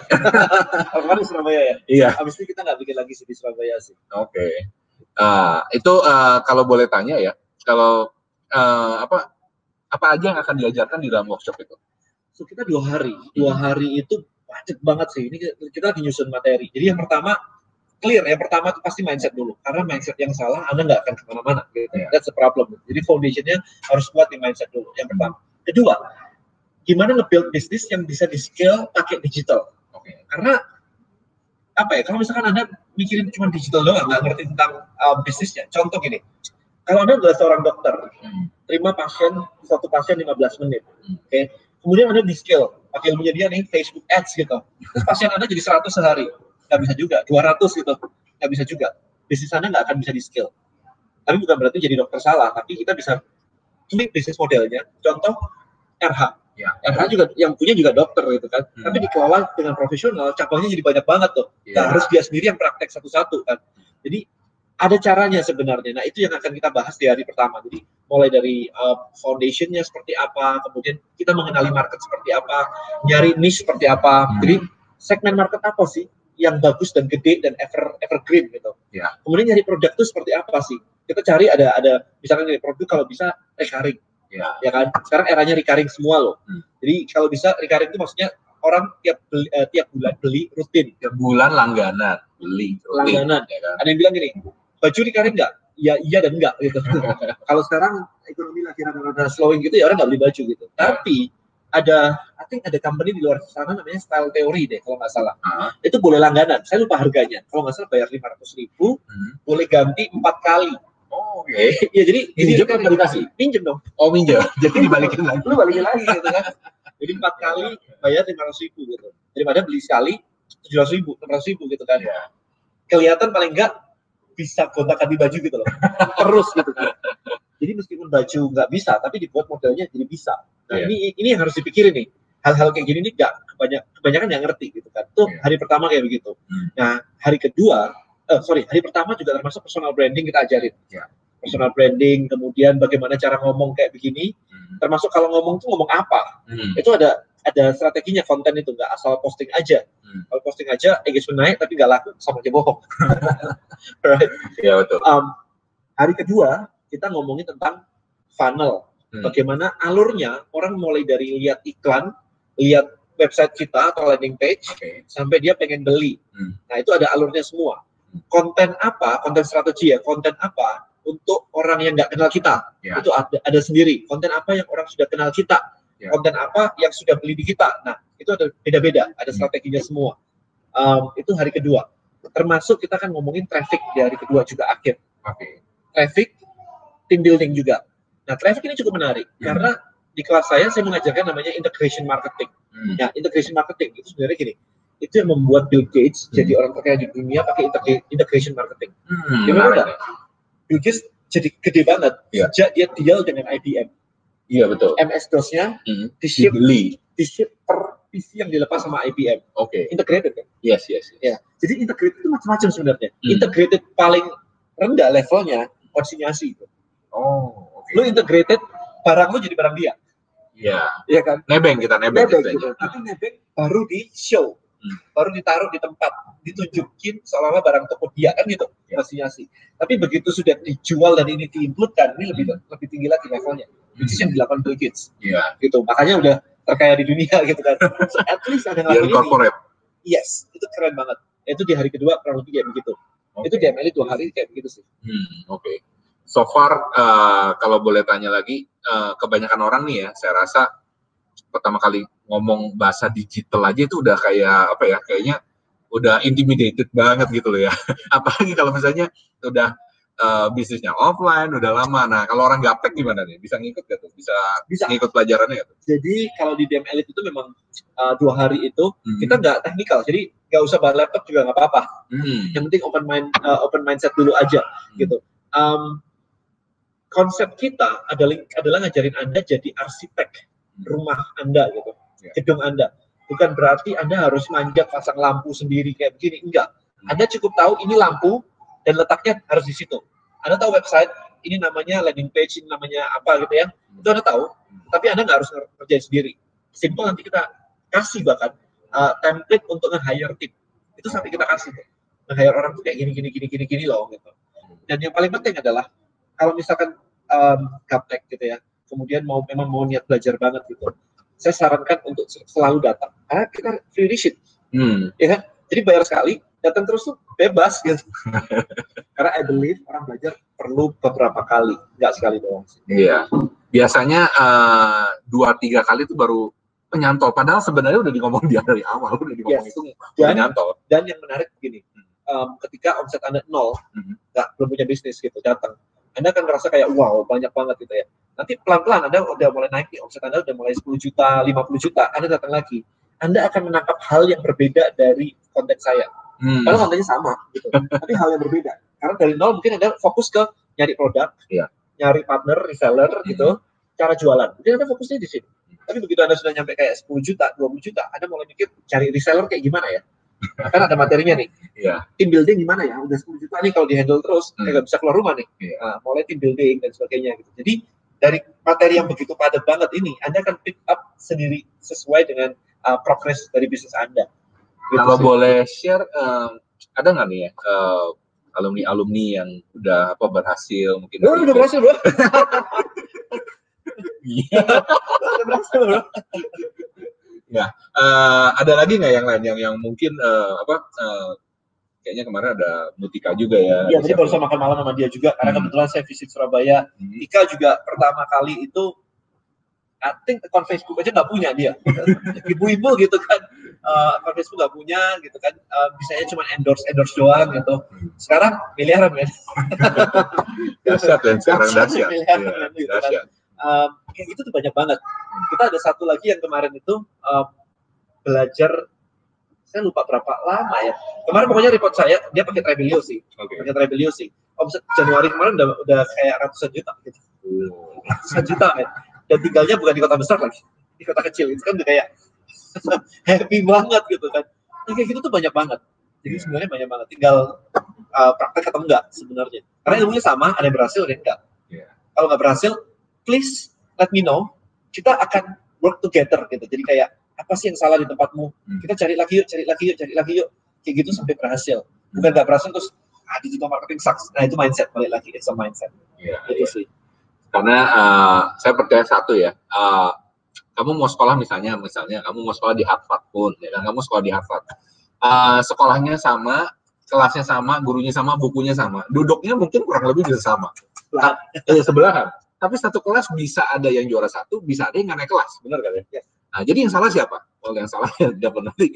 S2: Kemarin di Surabaya ya.
S1: Iya.
S2: Habis ini kita nggak bikin lagi sih di Surabaya sih.
S1: Oke. Okay. Uh, itu uh, kalau boleh tanya ya, kalau uh, apa apa aja yang akan diajarkan di dalam workshop itu?
S2: So kita dua hari, dua hmm. hari itu padat banget sih. Ini kita lagi nyusun materi. Jadi yang pertama clear yang pertama itu pasti mindset dulu karena mindset yang salah anda nggak akan ke mana-mana gitu. Yeah. that's the problem jadi foundationnya harus kuat di mindset dulu yang pertama kedua gimana nge-build bisnis yang bisa di scale pakai digital okay. karena apa ya kalau misalkan anda mikirin cuma digital doang nggak ngerti tentang um, bisnisnya contoh gini kalau anda adalah seorang dokter hmm. terima pasien satu pasien 15 menit hmm. oke okay? kemudian anda di scale pakai ilmunya dia nih Facebook Ads gitu terus pasien anda jadi 100 sehari nggak bisa juga 200 gitu nggak bisa juga bisnis anda nggak akan bisa di scale tapi bukan berarti jadi dokter salah tapi kita bisa tweak bisnis modelnya contoh RH ya. RH juga yang punya juga dokter gitu kan hmm. tapi dikelola dengan profesional cabangnya jadi banyak banget tuh ya. harus dia sendiri yang praktek satu-satu kan jadi ada caranya sebenarnya. Nah itu yang akan kita bahas di hari pertama. Jadi mulai dari uh, foundationnya seperti apa, kemudian kita mengenali market seperti apa, nyari niche seperti apa. Hmm. Jadi segmen market apa sih yang bagus dan gede dan ever evergreen gitu. Ya. Kemudian nyari produk itu seperti apa sih? Kita cari ada ada misalkan ini produk kalau bisa recurring. Ya. ya kan? Sekarang eranya recurring semua loh. Hmm. Jadi kalau bisa recurring itu maksudnya orang tiap beli, uh, tiap bulan beli rutin.
S1: Tiap bulan langganan beli
S2: rutin. Langganan. Ya kan? Ada yang bilang gini, baju recurring enggak? Ya iya dan enggak gitu. kalau sekarang ekonomi lagi rada-rada slowing gitu ya orang nggak beli baju gitu. Tapi ada I think ada company di luar sana namanya Style Theory deh kalau nggak salah. Uh-huh. Itu boleh langganan. Saya lupa harganya. Kalau nggak salah bayar lima ratus ribu, uh-huh. boleh ganti empat kali.
S1: Oh, oke. Okay.
S2: ya jadi pinjam kan dikasih. Pinjam dong.
S1: Oh minjem. jadi dibalikin lagi.
S2: Lu balikin lagi gitu kan. Jadi empat kali bayar lima ratus ribu gitu. Daripada beli sekali tujuh ratus ribu, enam ratus ribu gitu kan. Yeah. Kelihatan paling enggak bisa gonta di baju gitu loh. Terus gitu kan. Jadi meskipun baju nggak bisa, tapi dibuat modelnya jadi bisa. Nah yeah. ini ini yang harus dipikirin nih. Hal-hal kayak gini nih nggak kebanyak, kebanyakan nggak ngerti gitu kan. Tuh yeah. hari pertama kayak begitu. Hmm. Nah hari kedua, uh, sorry hari pertama juga termasuk personal branding kita ajarin. Yeah. Personal branding, kemudian bagaimana cara ngomong kayak begini. Hmm. Termasuk kalau ngomong tuh ngomong apa. Hmm. Itu ada ada strateginya konten itu nggak asal posting aja. Hmm. Kalau posting aja engagement naik tapi nggak laku sama aja bohong. right?
S1: Ya betul. Um,
S2: hari kedua kita ngomongin tentang funnel. Hmm. Bagaimana alurnya orang mulai dari lihat iklan, lihat website kita atau landing page, okay. sampai dia pengen beli. Hmm. Nah itu ada alurnya semua. Konten apa, konten strategi ya, konten apa untuk orang yang nggak kenal kita, yeah. itu ada, ada sendiri. Konten apa yang orang sudah kenal kita, yeah. konten apa yang sudah beli di kita. Nah itu ada beda-beda, ada hmm. strateginya semua. Um, itu hari kedua. Termasuk kita akan ngomongin traffic di hari kedua juga akhir. Okay. Traffic team building juga. Nah, traffic ini cukup menarik hmm. karena di kelas saya saya mengajarkan namanya integration marketing. Hmm. Ya, integration marketing itu sebenarnya gini, itu yang membuat Bill Gates hmm. jadi orang terkaya di dunia pakai integration marketing. Hmm. Gimana enggak? Bill Gates jadi gede banget ya. sejak dia deal dengan IBM.
S1: Iya betul.
S2: MS DOS-nya hmm. di ship Dibeli. di ship per PC yang dilepas sama IBM.
S1: Oke. Okay.
S2: Integrated kan?
S1: Yes, yes, yes.
S2: Ya. Jadi integrated itu macam-macam sebenarnya. Hmm. Integrated paling rendah levelnya konsinyasi.
S1: Oh.
S2: Okay. Lu integrated barang lu jadi barang dia.
S1: Iya.
S2: Iya kan?
S1: Nebeng kita nebeng.
S2: Nebeng gitu. Tapi nebeng baru di show. Hmm. Baru ditaruh di tempat, ditunjukin seolah-olah barang toko dia kan gitu, ya. konsinyasi. Tapi begitu sudah dijual dan ini diinputkan, ini lebih hmm. lebih tinggi lagi levelnya. Hmm. Itu yang dilakukan Bill Gates.
S1: Iya.
S2: Gitu. Makanya udah terkaya di dunia gitu kan. So, at least ada
S1: yang corporate.
S2: Yes, itu keren banget. Itu di hari kedua kurang lebih kayak begitu. Okay. Itu di ML dua hari kayak begitu sih.
S1: Hmm, oke. Okay. So far, uh, kalau boleh tanya lagi, uh, kebanyakan orang nih ya, saya rasa pertama kali ngomong bahasa digital aja itu udah kayak apa ya, kayaknya udah intimidated banget gitu loh ya. Apalagi kalau misalnya udah uh, bisnisnya offline udah lama. Nah, kalau orang gaptek gimana nih? Bisa ngikut gak tuh? Bisa, bisa. ngikut pelajarannya gak tuh?
S2: Jadi kalau di DM Elite itu memang uh, dua hari itu hmm. kita nggak teknikal. Jadi nggak usah bawa laptop juga nggak apa-apa. Hmm. Yang penting open mind uh, open mindset dulu aja hmm. gitu. Um, konsep kita adalah adalah ngajarin anda jadi arsitek hmm. rumah anda gitu, yeah. gedung anda. Bukan berarti anda harus manjat pasang lampu sendiri kayak begini, enggak. Hmm. Anda cukup tahu ini lampu dan letaknya harus di situ. Anda tahu website, ini namanya landing page, ini namanya apa gitu ya, itu Anda tahu, tapi Anda nggak harus ngerjain sendiri. Simple nanti kita kasih bahkan uh, template untuk nge-hire tim. Itu sampai kita kasih tuh. Nge-hire orang tuh kayak gini, gini, gini, gini, gini loh gitu. Dan yang paling penting adalah, kalau misalkan um, gaptek gitu ya, kemudian mau memang mau niat belajar banget gitu, saya sarankan untuk selalu datang. Karena kita free receipt. Hmm. Ya kan? Jadi bayar sekali, datang terus tuh bebas gitu. Karena I believe orang belajar perlu beberapa kali, nggak sekali doang.
S1: Iya. Biasanya uh, dua tiga kali itu baru penyantol. Padahal sebenarnya udah ngomong dia dari awal, udah ngomong yes. itu
S2: dan, penyantol. Dan yang menarik begini, um, ketika omset anda nol, mm-hmm. nggak belum punya bisnis gitu, datang, anda akan ngerasa kayak wow banyak banget gitu ya. Nanti pelan-pelan Anda udah mulai naik nih, omset Anda udah mulai 10 juta, 50 juta, Anda datang lagi. Anda akan menangkap hal yang berbeda dari konteks saya Hmm. Karena kontennya sama, gitu. tapi hal yang berbeda. Karena dari nol mungkin ada fokus ke nyari produk,
S1: yeah.
S2: nyari partner, reseller, hmm. gitu, cara jualan. Mungkin ada fokusnya di sini. Tapi begitu anda sudah nyampe kayak 10 juta, 20 juta, anda mulai mikir cari reseller kayak gimana ya? Kan ada materinya nih.
S1: Yeah.
S2: Tim building gimana ya? Udah 10 juta nih kalau dihandle terus, hmm. nggak bisa keluar rumah nih. Yeah. Nah, mulai tim building dan sebagainya gitu. Jadi dari materi yang begitu padat banget ini, Anda akan pick up sendiri sesuai dengan uh, progress dari bisnis Anda.
S1: Gitu Kalau boleh share, um, ada nggak nih ya uh, alumni alumni yang udah apa berhasil mungkin?
S2: Oh, udah berhasil bro. Iya. udah berhasil bro.
S1: Ya, uh, ada lagi nggak yang lain yang yang mungkin uh, apa? Uh, kayaknya kemarin ada Mutika juga ya.
S2: Iya, tadi baru saya makan malam sama dia juga karena hmm. kebetulan saya visit Surabaya. Hmm. Ika juga pertama kali itu I think akun Facebook aja nggak punya dia. Ibu-ibu gitu kan uh, akun Facebook nggak punya gitu kan uh, bisanya cuma endorse endorse doang gitu sekarang miliaran men
S1: dahsyat dan sekarang dahsyat miliaran,
S2: gitu kan. Um, kayak gitu tuh banyak banget. Kita ada satu lagi yang kemarin itu um, belajar saya lupa berapa lama ya. Kemarin pokoknya report saya dia pakai Trebelio sih. Okay. pakai Trebelio sih. Omset Januari kemarin udah udah kayak ratusan juta. Gitu ratusan juta men. Dan tinggalnya bukan di kota besar lagi di kota kecil. Itu kan udah kayak happy banget gitu kan. Ya, kayak gitu tuh banyak banget. Jadi yeah. sebenarnya banyak banget. Tinggal uh, praktek atau enggak sebenarnya. Karena ilmunya sama ada yang berhasil ada yang enggak. Yeah. kalau nggak berhasil please let me know. Kita akan work together gitu. Jadi kayak apa sih yang salah di tempatmu? Hmm. kita cari lagi yuk cari lagi yuk cari lagi yuk. Kayak gitu sampai berhasil. Bukan nggak berhasil terus ah digital marketing sucks. Nah itu mindset balik lagi it's a mindset.
S1: Yeah, itu yeah. sih. Karena uh, saya percaya satu ya uh, kamu mau sekolah misalnya misalnya kamu mau sekolah di Harvard pun ya kan? Kamu sekolah di Harvard. Uh, sekolahnya sama kelasnya sama gurunya sama bukunya sama. Duduknya mungkin kurang lebih bisa sama. Eh, sebelahan tapi satu kelas bisa ada yang juara satu bisa ada yang nggak naik kelas benar kan ya yes. nah jadi yang salah siapa oh yang salah ya dapat nanti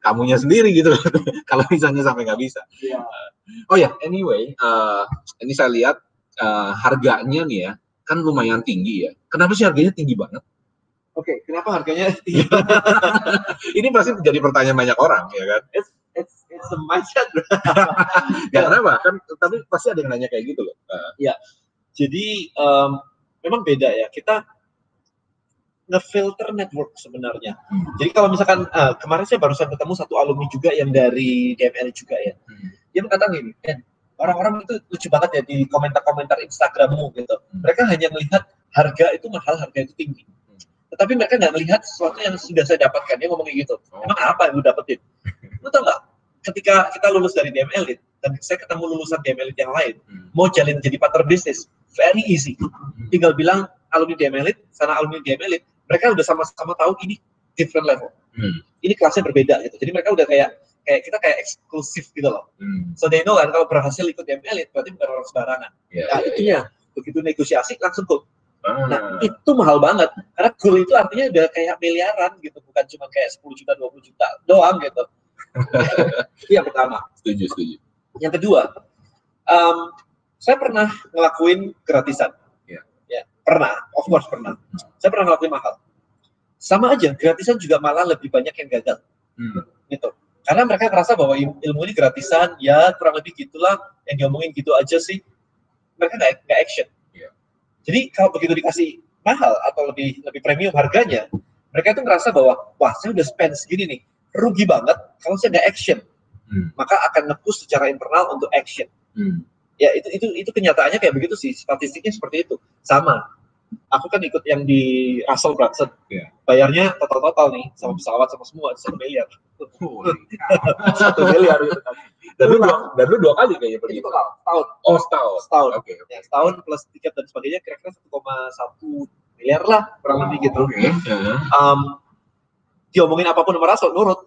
S1: kamunya sendiri gitu kalau misalnya sampai nggak bisa yeah. oh ya yeah, anyway uh, ini saya lihat uh, harganya nih ya kan lumayan tinggi ya kenapa sih harganya tinggi banget
S2: Oke, okay, kenapa harganya
S1: Ini pasti menjadi pertanyaan banyak orang, ya kan?
S2: It's, it's, it's a mindset.
S1: ya, kenapa? Kan, tapi pasti ada yang nanya kayak gitu loh.
S2: Iya. Jadi, um, memang beda ya. Kita ngefilter network sebenarnya. Hmm. Jadi kalau misalkan uh, kemarin saya barusan ketemu satu alumni juga yang dari DML juga ya. Hmm. Dia mengatakan gini, orang-orang itu lucu banget ya di komentar-komentar Instagrammu gitu. Hmm. Mereka hanya melihat harga itu mahal, harga itu tinggi. Hmm. Tetapi mereka nggak melihat sesuatu yang sudah saya dapatkan. Dia ngomong gitu. Oh. Emang apa yang lu dapetin? Lu tau nggak? Ketika kita lulus dari DML dan saya ketemu lulusan DML yang lain, hmm. mau jalin jadi partner bisnis, very easy. Hmm. Tinggal bilang alumni DML sana alumni DML mereka udah sama-sama tahu ini different level. Hmm. Ini kelasnya berbeda gitu. Jadi mereka udah kayak kayak kita kayak eksklusif gitu loh. Hmm. So they know kan kalau berhasil ikut ML itu berarti bukan orang sembarangan. Yeah, nah yeah, itunya yeah. begitu negosiasi langsung gold. Ah. Nah itu mahal banget karena gold itu artinya udah kayak miliaran gitu bukan cuma kayak 10 juta 20 juta doang gitu. itu yang pertama.
S1: Setuju setuju.
S2: Yang kedua, um, saya pernah ngelakuin gratisan Pernah, of course pernah. Saya pernah ngelakuin mahal. Sama aja, gratisan juga malah lebih banyak yang gagal. Hmm. Gitu. Karena mereka merasa bahwa ilmu ini gratisan, ya kurang lebih gitulah, yang diomongin gitu aja sih. Mereka nggak nggak action. Yeah. Jadi kalau begitu dikasih mahal atau lebih lebih premium harganya, mereka itu merasa bahwa wah saya udah spend segini nih, rugi banget kalau saya nggak action. Hmm. Maka akan nepus secara internal untuk action. Hmm. Ya itu itu itu kenyataannya kayak begitu sih. Statistiknya seperti itu. Sama. Aku kan ikut yang di Russell Brunson. Yeah. bayarnya total total nih sama pesawat sama semua. Satu miliar. Satu miliar gitu kan.
S1: Dan lu dua dan lu dua kali kayaknya pergi
S2: total setahun.
S1: Oh setahun.
S2: Setahun. Oke okay, okay. ya, setahun plus tiket dan sebagainya kira-kira satu koma satu miliar lah kurang lebih gitu. okay. um, diomongin apa pun sama Rasul nurut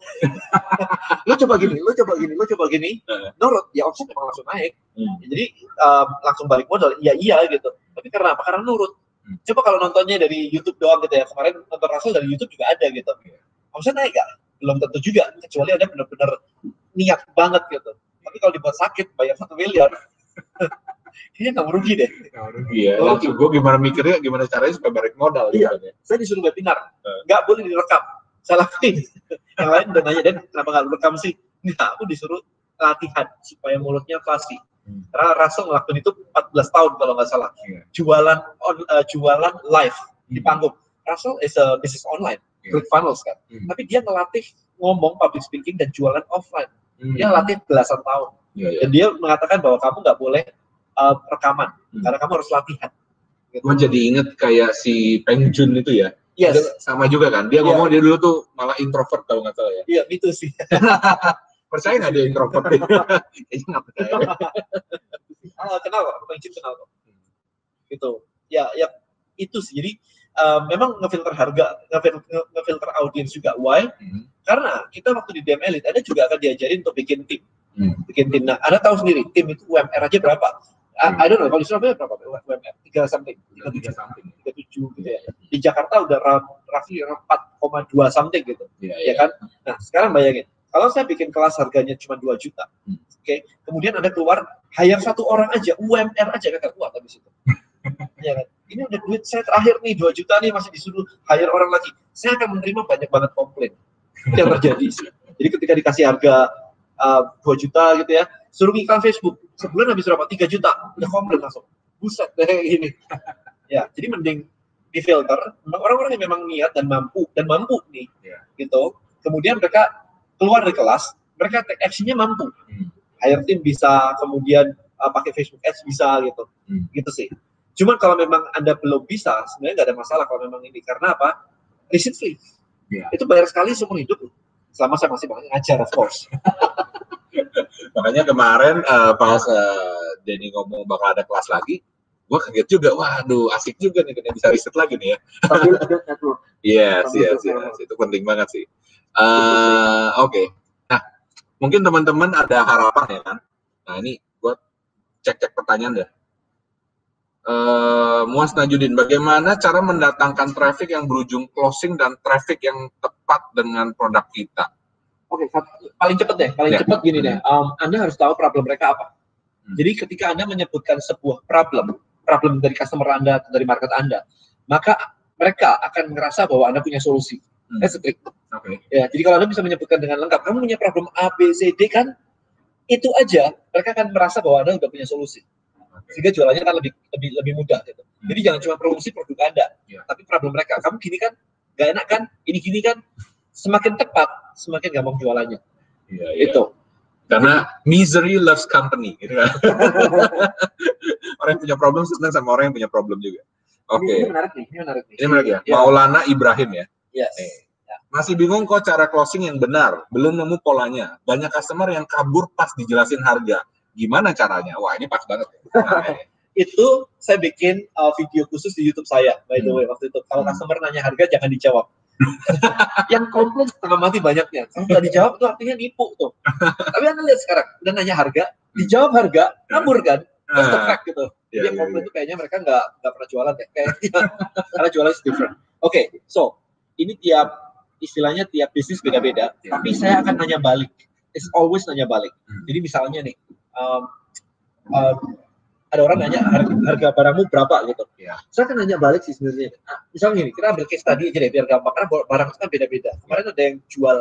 S2: lu coba gini lu coba gini lu coba gini nurut ya omset emang langsung naik hmm. jadi um, langsung balik modal iya iya gitu tapi karena apa karena nurut hmm. coba kalau nontonnya dari YouTube doang gitu ya kemarin nonton Rasul dari YouTube juga ada gitu iya. omset naik gak belum tentu juga kecuali ada benar-benar niat banget gitu tapi kalau dibuat sakit bayar satu miliar kayaknya nggak merugi deh.
S1: Nggak merugi ya. Langsung gue gimana mikirnya, gimana caranya supaya balik modal.
S2: Iya. Gitu, ya. Saya disuruh webinar, nggak boleh direkam saya lakuin yang lain udah nanya dan kenapa nggak rekam sih nah aku disuruh latihan supaya mulutnya fasih hmm. karena Rasul ngelakuin itu 14 tahun kalau nggak salah yeah. jualan on uh, jualan live hmm. di panggung Rasul is a business online yeah. funnels kan hmm. tapi dia ngelatih ngomong public speaking dan jualan offline hmm. dia latih belasan tahun yeah, yeah. dan dia mengatakan bahwa kamu nggak boleh uh, rekaman hmm. karena kamu harus latihan
S1: gitu. gue jadi inget kayak si Peng Jun itu ya
S2: Yes.
S1: sama juga kan. Dia yeah. ngomong dia dulu tuh malah introvert kalau nggak salah ya.
S2: Iya, yeah, itu sih.
S1: percaya nggak dia introvert? Kayaknya nggak percaya.
S2: ah, kenal kok, Bang kenal kok. Gitu. Ya, ya itu sih. Jadi uh, memang ngefilter harga, ngefilter, ngefilter audiens juga. Why? Hmm. Karena kita waktu di DM Elite, ada juga akan diajarin untuk bikin tim. Hmm. Bikin tim. Nah, Anda tahu sendiri, tim itu UMR aja berapa? Hmm. I don't know, kalau di Surabaya berapa UMR? Tiga something, tiga tiga something, tiga tujuh gitu ya. Di Jakarta udah roughly empat koma dua something gitu, yeah, ya yeah. kan? Nah sekarang bayangin, kalau saya bikin kelas harganya cuma dua juta, hmm. oke, okay, kemudian ada keluar hire satu orang aja, UMR aja kan kuat habis itu. ya kan? Ini udah duit saya terakhir nih dua juta nih masih disuruh hire orang lagi. Saya akan menerima banyak banget komplain yang terjadi sih. Jadi ketika dikasih harga uh, 2 juta gitu ya, suruh iklan Facebook. Sebulan habis berapa? Tiga juta. Udah komplain langsung. Buset deh ini ya jadi mending di filter orang-orang yang memang niat dan mampu dan mampu nih yeah. gitu. Kemudian mereka keluar dari kelas mereka take actionnya mampu. Hmm. hire team bisa kemudian uh, pakai Facebook Ads bisa gitu. Hmm. gitu sih. Cuman kalau memang anda belum bisa sebenarnya nggak ada masalah kalau memang ini. Karena apa? Riset free yeah. itu bayar sekali seumur hidup selama saya masih ngajar of course
S1: Makanya kemarin uh, pas uh, Denny ngomong bakal ada kelas lagi, gue kaget juga, waduh asik juga nih, kita bisa riset lagi nih ya. Iya, yes, yes, yes, itu penting banget sih. Uh, Oke, okay. nah mungkin teman-teman ada harapan ya kan? Nah ini gue cek-cek pertanyaan deh. Uh, Muas Najudin, bagaimana cara mendatangkan traffic yang berujung closing dan traffic yang tepat dengan produk kita?
S2: Oke, okay, paling cepat deh, paling yeah. cepat gini deh. Um, anda harus tahu problem mereka apa. Hmm. Jadi ketika Anda menyebutkan sebuah problem, problem dari customer Anda atau dari market Anda, maka mereka akan merasa bahwa Anda punya solusi. Hmm. That's the Okay. Ya, jadi kalau Anda bisa menyebutkan dengan lengkap, kamu punya problem A, B, C, D kan, itu aja mereka akan merasa bahwa Anda sudah punya solusi. Sehingga jualannya kan lebih lebih lebih mudah gitu. Hmm. Jadi jangan cuma promosi produk Anda, yeah. tapi problem mereka. Kamu gini kan, gak enak kan, ini gini kan, semakin tepat, semakin gampang jualannya.
S1: Yeah, yeah. Itu. Karena misery loves company, gitu kan. orang yang punya problem senang sama orang yang punya problem juga. Oke. Okay. Ini menarik nih, ini menarik nih. Ini menarik ya. ya. Maulana Ibrahim ya.
S2: Yes. Eh.
S1: Masih bingung kok cara closing yang benar, belum nemu polanya. Banyak customer yang kabur pas dijelasin harga. Gimana caranya? Wah, ini pas banget. Nah,
S2: itu saya bikin uh, video khusus di YouTube saya, by the hmm. way, waktu itu. Kalau hmm. customer nanya harga, jangan dijawab. yang komplain setengah mati banyaknya. Kalau nggak dijawab itu artinya nipu tuh. Tapi anda lihat sekarang, udah nanya harga, dijawab harga, kabur kan? The fact gitu. Yeah, yang komplain yeah, itu kayaknya mereka nggak nggak pernah jualan ya. Kayaknya karena jualan is different. Oke, okay, so ini tiap istilahnya tiap bisnis beda-beda. Yeah. Tapi saya akan nanya balik. It's always nanya balik. Hmm. Jadi misalnya nih, um, um, ada orang nanya harga, harga barangmu berapa gitu. Yeah. Saya akan nanya balik sih sebenarnya. Nah, misalnya gini, kita ambil case tadi aja deh biar gampang karena barang itu kan beda-beda. Kemarin ada yang jual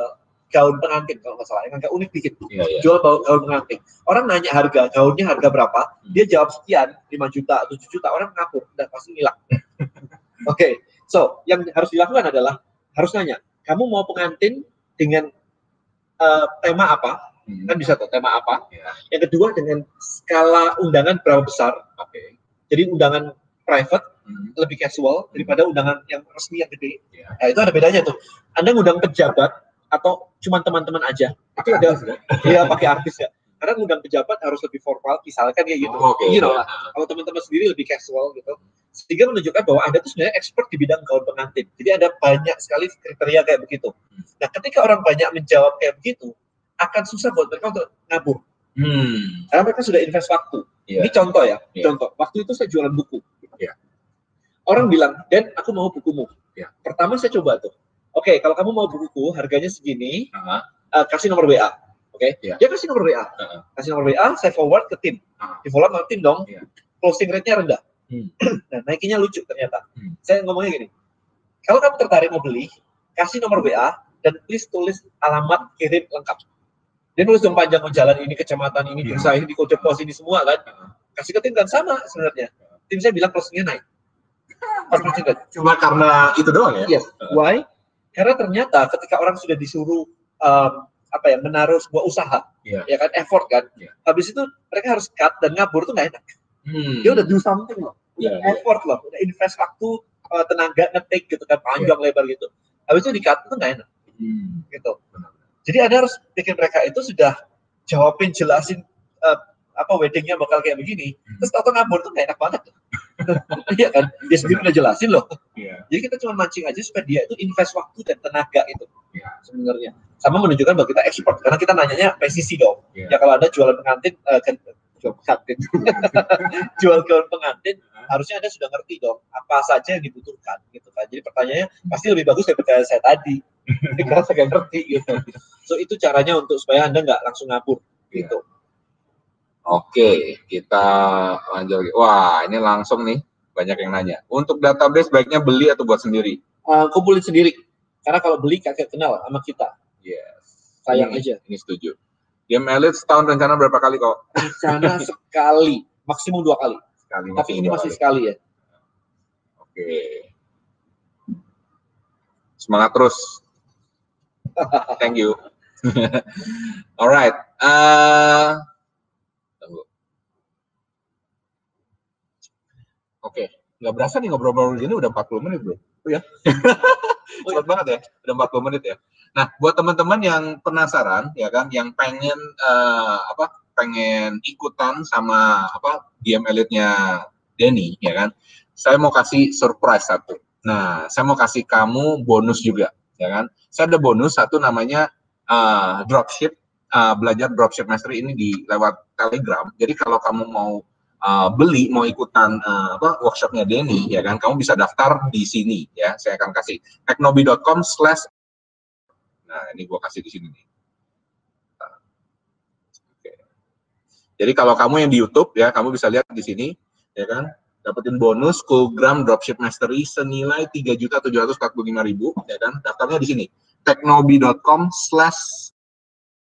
S2: gaun pengantin kalau nggak salah, yang agak unik dikit. Yeah, yeah. Jual gaun pengantin. Orang nanya harga, gaunnya harga berapa? Hmm. Dia jawab sekian, 5 juta, 7 juta. Orang ngapur, udah pasti hilang. Oke, okay. so yang harus dilakukan adalah harus nanya, kamu mau pengantin dengan uh, tema apa? Hmm. Kan bisa tuh tema apa? Ya. Yang kedua dengan skala undangan berapa besar? Oke. Okay. Jadi undangan private hmm. lebih casual daripada undangan yang resmi yang gede. Ya. Nah, itu ada bedanya tuh. Anda ngundang pejabat atau cuma teman-teman aja? Itu ada Iya, pakai artis ya. Karena ngundang pejabat harus lebih formal, misalkan kayak gitu. Oh, okay. You know, ya. Kalau teman-teman sendiri lebih casual gitu sehingga menunjukkan bahwa Anda itu sebenarnya expert di bidang gaun pengantin. Jadi ada banyak sekali kriteria kayak begitu. Nah, ketika orang banyak menjawab kayak begitu, akan susah buat mereka untuk ngabur. Hmm. Karena mereka sudah invest waktu. Yeah. Ini contoh ya, yeah. contoh. Waktu itu saya jualan buku. Yeah. Orang bilang, Dan, aku mau bukumu. Yeah. Pertama saya coba tuh. Oke, okay, kalau kamu mau bukuku, harganya segini, uh -huh. uh, kasih nomor WA. Oke, okay? yeah. dia kasih nomor WA. Uh -huh. Kasih nomor WA, saya forward ke tim. Uh -huh. Di forward ke tim dong. Yeah. Closing rate-nya rendah Hmm. Nah, naikinnya lucu ternyata. Hmm. Saya ngomongnya gini, kalau kamu tertarik mau beli, kasih nomor WA dan please tulis alamat kirim lengkap. Dia nulis dong panjang jalan ini, kecamatan ini, desa ini, di kode pos ini semua kan. Kasih ke tim kan sama sebenarnya. Tim saya bilang closingnya naik.
S1: Cuma karena itu doang ya?
S2: Yes. Why? Karena ternyata ketika orang sudah disuruh um, apa ya menaruh sebuah usaha, yeah. ya kan effort kan. Yeah. Habis itu mereka harus cut dan ngabur tuh nggak enak. Hmm. Dia udah do something loh, udah yeah, effort yeah. loh, udah invest waktu, uh, tenaga ngetik gitu kan panjang yeah. lebar gitu. Habis itu di cut itu nggak enak, hmm. gitu. Jadi ada harus bikin mereka itu sudah jawabin, jelasin uh, apa weddingnya bakal kayak begini, hmm. terus tau ngabur tuh nggak enak banget. Iya kan, dia sendiri udah jelasin loh. Yeah. Jadi kita cuma mancing aja supaya dia itu invest waktu dan tenaga itu yeah. sebenarnya. Sama menunjukkan bahwa kita ekspor, karena kita nanyanya presisi dong. Yeah. Ya kalau ada jualan pengantin, uh, jual pengantin jual gaun pengantin harusnya anda sudah ngerti dong apa saja yang dibutuhkan gitu kan jadi pertanyaannya pasti lebih bagus daripada saya tadi karena saya ngerti gitu so itu caranya untuk supaya anda nggak langsung ngabur gitu
S1: Oke, kita lanjut. Wah, ini langsung nih banyak yang nanya. Untuk database baiknya beli atau buat sendiri?
S2: Uh, kumpulin sendiri. Karena kalau beli kakek kenal sama kita.
S1: Yes. Sayang ini, aja. Ini setuju. Game Elite setahun rencana berapa kali kok?
S2: Rencana sekali, maksimum dua kali. Sekali, Tapi ini masih kali. sekali ya.
S1: Oke. Semangat terus. Thank you. Alright. Uh, tunggu. Oke, okay. nggak berasa nih ngobrol-ngobrol gini udah 40 menit bro. Oh ya? Cepat banget ya, udah 40 menit ya. Nah, buat teman-teman yang penasaran ya kan, yang pengen uh, apa? pengen ikutan sama apa DM elite-nya Denny ya kan. Saya mau kasih surprise satu. Nah, saya mau kasih kamu bonus juga ya kan. Saya ada bonus satu namanya uh, dropship uh, belajar dropship mastery ini di lewat Telegram. Jadi kalau kamu mau uh, beli mau ikutan uh, apa workshopnya Denny ya kan kamu bisa daftar di sini ya saya akan kasih teknobi.com slash Nah, ini gue kasih di sini nih. Jadi kalau kamu yang di YouTube ya, kamu bisa lihat di sini, ya kan? Dapetin bonus Coolgram Dropship Mastery senilai tiga juta tujuh ratus empat puluh lima ribu ya kan? Daftarnya di sini. Teknobi.com slash.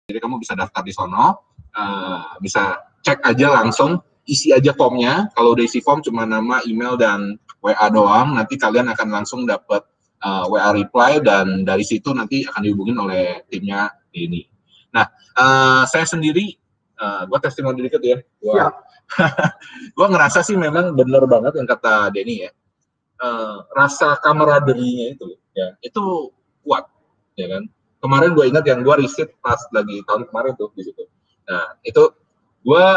S1: Jadi kamu bisa daftar di sono. Uh, bisa cek aja langsung isi aja formnya. Kalau udah isi form cuma nama email dan WA doang. Nanti kalian akan langsung dapat uh, eh, WA reply dan dari situ nanti akan dihubungin oleh timnya ini. Nah uh, saya sendiri uh, gue testimoni dikit ya. Gua, gue ngerasa sih memang bener banget yang kata Denny ya. Uh, rasa kameraderinya itu ya itu kuat ya kan? Kemarin gue ingat yang gue riset pas lagi tahun kemarin tuh di situ. Nah itu gue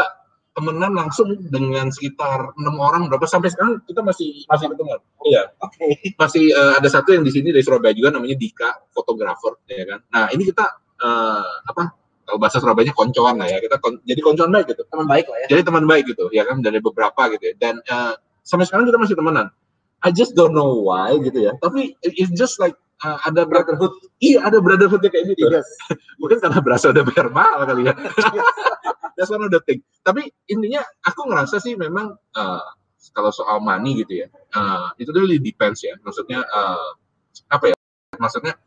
S1: temenan langsung dengan sekitar enam orang berapa sampai sekarang kita masih masih ketemu iya. Oke. Okay. masih uh, ada satu yang di sini dari Surabaya juga namanya Dika fotografer ya kan? Nah ini kita uh, apa kalau bahasa Surabaya koncoan lah ya kita kon, jadi koncoan baik gitu
S2: teman baik lah ya
S1: jadi teman baik gitu ya kan dari beberapa gitu ya dan uh, sampai sekarang kita masih temenan I just don't know why gitu ya tapi it's just like uh, ada brotherhood. Iya, ada brotherhoodnya kayak gitu. Yes. Mungkin karena berasa udah bayar mahal kali ya. That's one of the thing. Tapi intinya aku ngerasa sih memang uh, kalau soal money gitu ya, uh, itu really depends ya. Maksudnya uh, apa ya? Maksudnya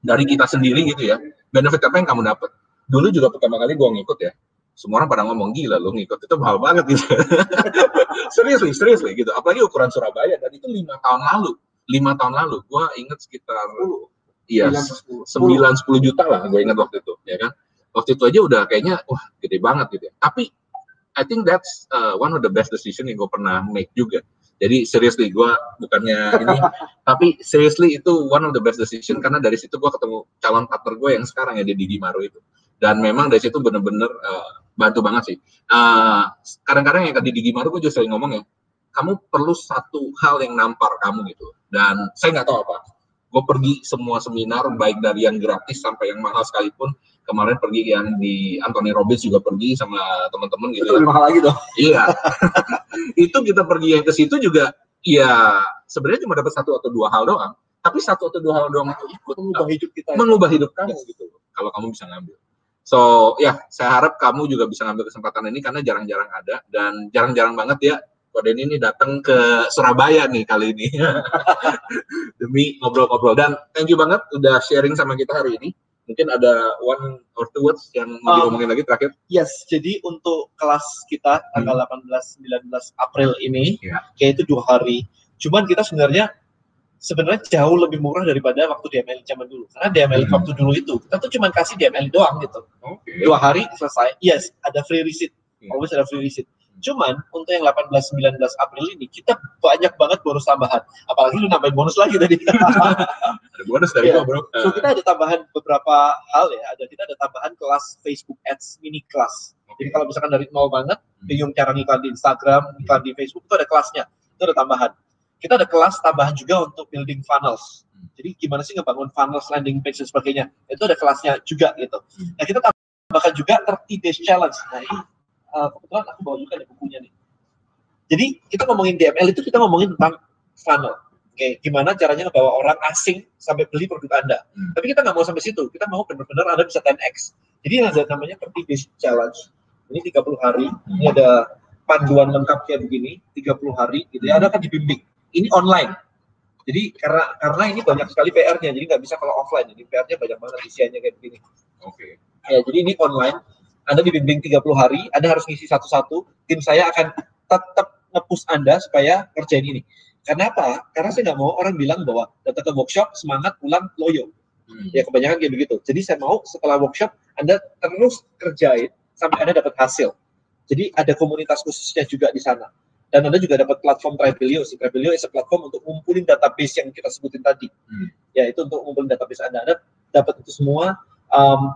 S1: dari kita sendiri gitu ya, benefit apa yang kamu dapat. Dulu juga pertama kali gue ngikut ya, semua orang pada ngomong gila lo ngikut. Itu mahal banget gitu. seriously, seriously gitu. Apalagi ukuran Surabaya dan itu lima tahun lalu. Lima tahun lalu. Gue inget sekitar iya sembilan sepuluh. juta lah gue inget waktu itu ya kan? Waktu itu aja udah kayaknya wah gede banget gitu ya. Tapi I think that's uh, one of the best decision yang gue pernah make juga. Jadi seriously gue bukannya ini tapi seriously itu one of the best decision. Karena dari situ gue ketemu calon partner gue yang sekarang ya di Didi Maru itu dan memang dari situ bener-bener uh, bantu banget sih. Uh, kadang-kadang yang tadi Didi Maru gue juga sering ngomong ya kamu perlu satu hal yang nampar kamu gitu. Dan saya nggak tahu apa. Gue pergi semua seminar baik dari yang gratis sampai yang mahal sekalipun. Kemarin pergi yang di Anthony Robbins juga pergi sama teman-teman gitu.
S2: Itu lebih mahal lagi dong.
S1: Iya. Itu kita pergi yang ke situ juga ya sebenarnya cuma dapat satu atau dua hal doang. Tapi satu atau dua hal doang itu ikut
S2: mengubah hidup kita
S1: ya. mengubah hidup kamu yes. gitu. Kalau kamu bisa ngambil so ya saya harap kamu juga bisa ngambil kesempatan ini karena jarang-jarang ada dan jarang-jarang banget ya Kode ini datang ke Surabaya nih kali ini. Demi ngobrol-ngobrol. Dan thank you banget udah sharing sama kita hari ini. Mungkin ada one or two words yang mau um, diomongin lagi terakhir?
S2: Yes jadi untuk kelas kita tanggal hmm. 18 19 April ini yeah. yaitu dua hari. Cuman kita sebenarnya sebenarnya jauh lebih murah daripada waktu DML zaman dulu karena DML hmm. waktu dulu itu kita tuh cuma kasih DML doang gitu okay. dua hari selesai yes ada free receipt yeah. always ada free receipt Cuman untuk yang 18-19 April ini kita banyak banget bonus tambahan. Apalagi lu nambahin bonus lagi tadi.
S1: ada bonus dari ya. bro.
S2: So kita ada tambahan beberapa hal ya. Ada kita ada tambahan kelas Facebook Ads mini kelas. Okay. Jadi kalau misalkan dari nol banget, hmm. bingung cara ngiklan di Instagram, ngiklan di Facebook itu ada kelasnya. Itu ada tambahan. Kita ada kelas tambahan juga untuk building funnels. Hmm. Jadi gimana sih ngebangun funnels, landing page dan sebagainya. Itu ada kelasnya juga gitu. Hmm. Nah kita tambahkan juga 30 days challenge. Nah ini uh, kebetulan aku bawa juga nih bukunya nih. Jadi kita ngomongin DML itu kita ngomongin tentang funnel. Oke, okay, gimana caranya ngebawa orang asing sampai beli produk Anda. Hmm. Tapi kita nggak mau sampai situ. Kita mau benar-benar Anda bisa 10x. Jadi ada namanya seperti basic challenge. Ini 30 hari. Hmm. Ini ada panduan lengkap kayak begini, 30 hari gitu ya. Anda akan dibimbing. Ini online. Jadi karena karena ini banyak sekali PR-nya, jadi nggak bisa kalau offline. Jadi PR-nya banyak banget isiannya kayak begini.
S1: Oke.
S2: Okay. Ya, jadi ini online anda dibimbing 30 hari, Anda harus ngisi satu-satu, tim saya akan tetap nge Anda supaya kerjain ini. Karena apa? Karena saya nggak mau orang bilang bahwa datang ke workshop, semangat, pulang, loyo. Hmm. Ya kebanyakan kayak begitu. Jadi saya mau setelah workshop, Anda terus kerjain sampai Anda dapat hasil. Jadi ada komunitas khususnya juga di sana. Dan Anda juga dapat platform Tribelio. Si Tribelio is a platform untuk ngumpulin database yang kita sebutin tadi. Hmm. Ya, itu untuk ngumpulin database Anda. Anda dapat itu semua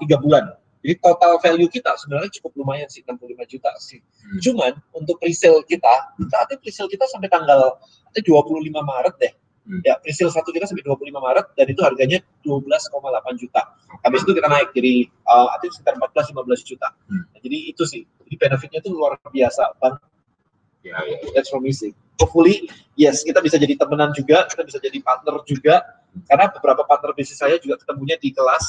S2: tiga um, bulan. Jadi total value kita sebenarnya cukup lumayan sih 65 juta sih. Hmm. Cuman untuk presale kita, saat ini presale kita sampai tanggal 25 Maret deh. Hmm. Ya, presale satu kita sampai 25 Maret dan itu harganya 12,8 juta. Habis itu kita naik jadi uh, sekitar 14 15 juta. Hmm. Nah, jadi itu sih. Jadi benefitnya itu luar biasa, Bang. Ya, ya, ya. That's from me sih. Hopefully, yes, kita bisa jadi temenan juga, kita bisa jadi partner juga karena beberapa partner bisnis saya juga ketemunya di kelas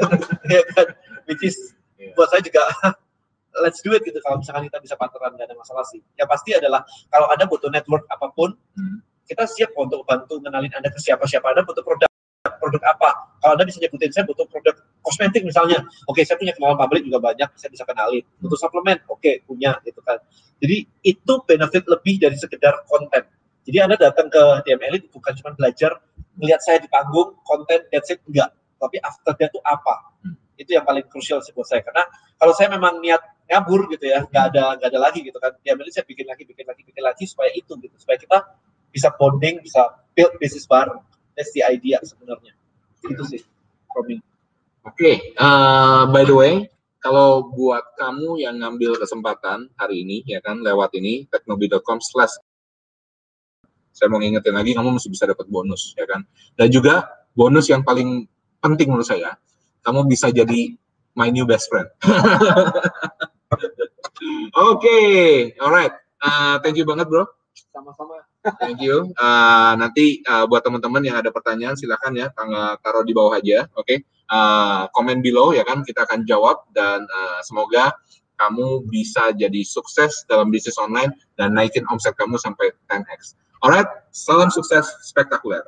S2: ya kan which is yeah. buat saya juga let's do it gitu kalau misalkan kita bisa partneran gak ada masalah sih ya pasti adalah kalau ada butuh network apa pun hmm. kita siap untuk bantu mengenalin anda ke siapa siapa anda butuh produk produk apa. Kalau anda bisa nyebutin saya butuh produk kosmetik misalnya. Oke okay, saya punya kenalan publik juga banyak saya bisa kenalin. Butuh suplemen oke okay, punya gitu kan. Jadi itu benefit lebih dari sekedar konten. Jadi anda datang ke DML itu bukan cuma belajar melihat saya di panggung konten that's it enggak. Tapi after that itu apa? Hmm. itu yang paling krusial sih buat saya. Karena kalau saya memang niat ngabur gitu ya nggak ada nggak ada lagi gitu kan. DML saya bikin lagi bikin lagi bikin lagi supaya itu gitu. Supaya kita bisa bonding bisa build bisnis bareng that's the idea sebenarnya. Itu sih
S1: oke okay. uh, by the way kalau buat kamu yang ngambil kesempatan hari ini ya kan lewat ini teknobi.com slash saya mau ngingetin lagi kamu masih bisa dapat bonus ya kan? Dan juga bonus yang paling penting menurut saya kamu bisa jadi my new best friend. Oke okay. alright. Uh, thank you banget bro.
S2: Sama-sama
S1: thank you uh, nanti uh, buat teman-teman yang ada pertanyaan silahkan ya tanggal taruh di bawah aja oke okay? uh, komen below ya kan kita akan jawab dan uh, semoga kamu bisa jadi sukses dalam bisnis online dan naikin omset kamu sampai 10x. Alright, salam sukses spektakuler.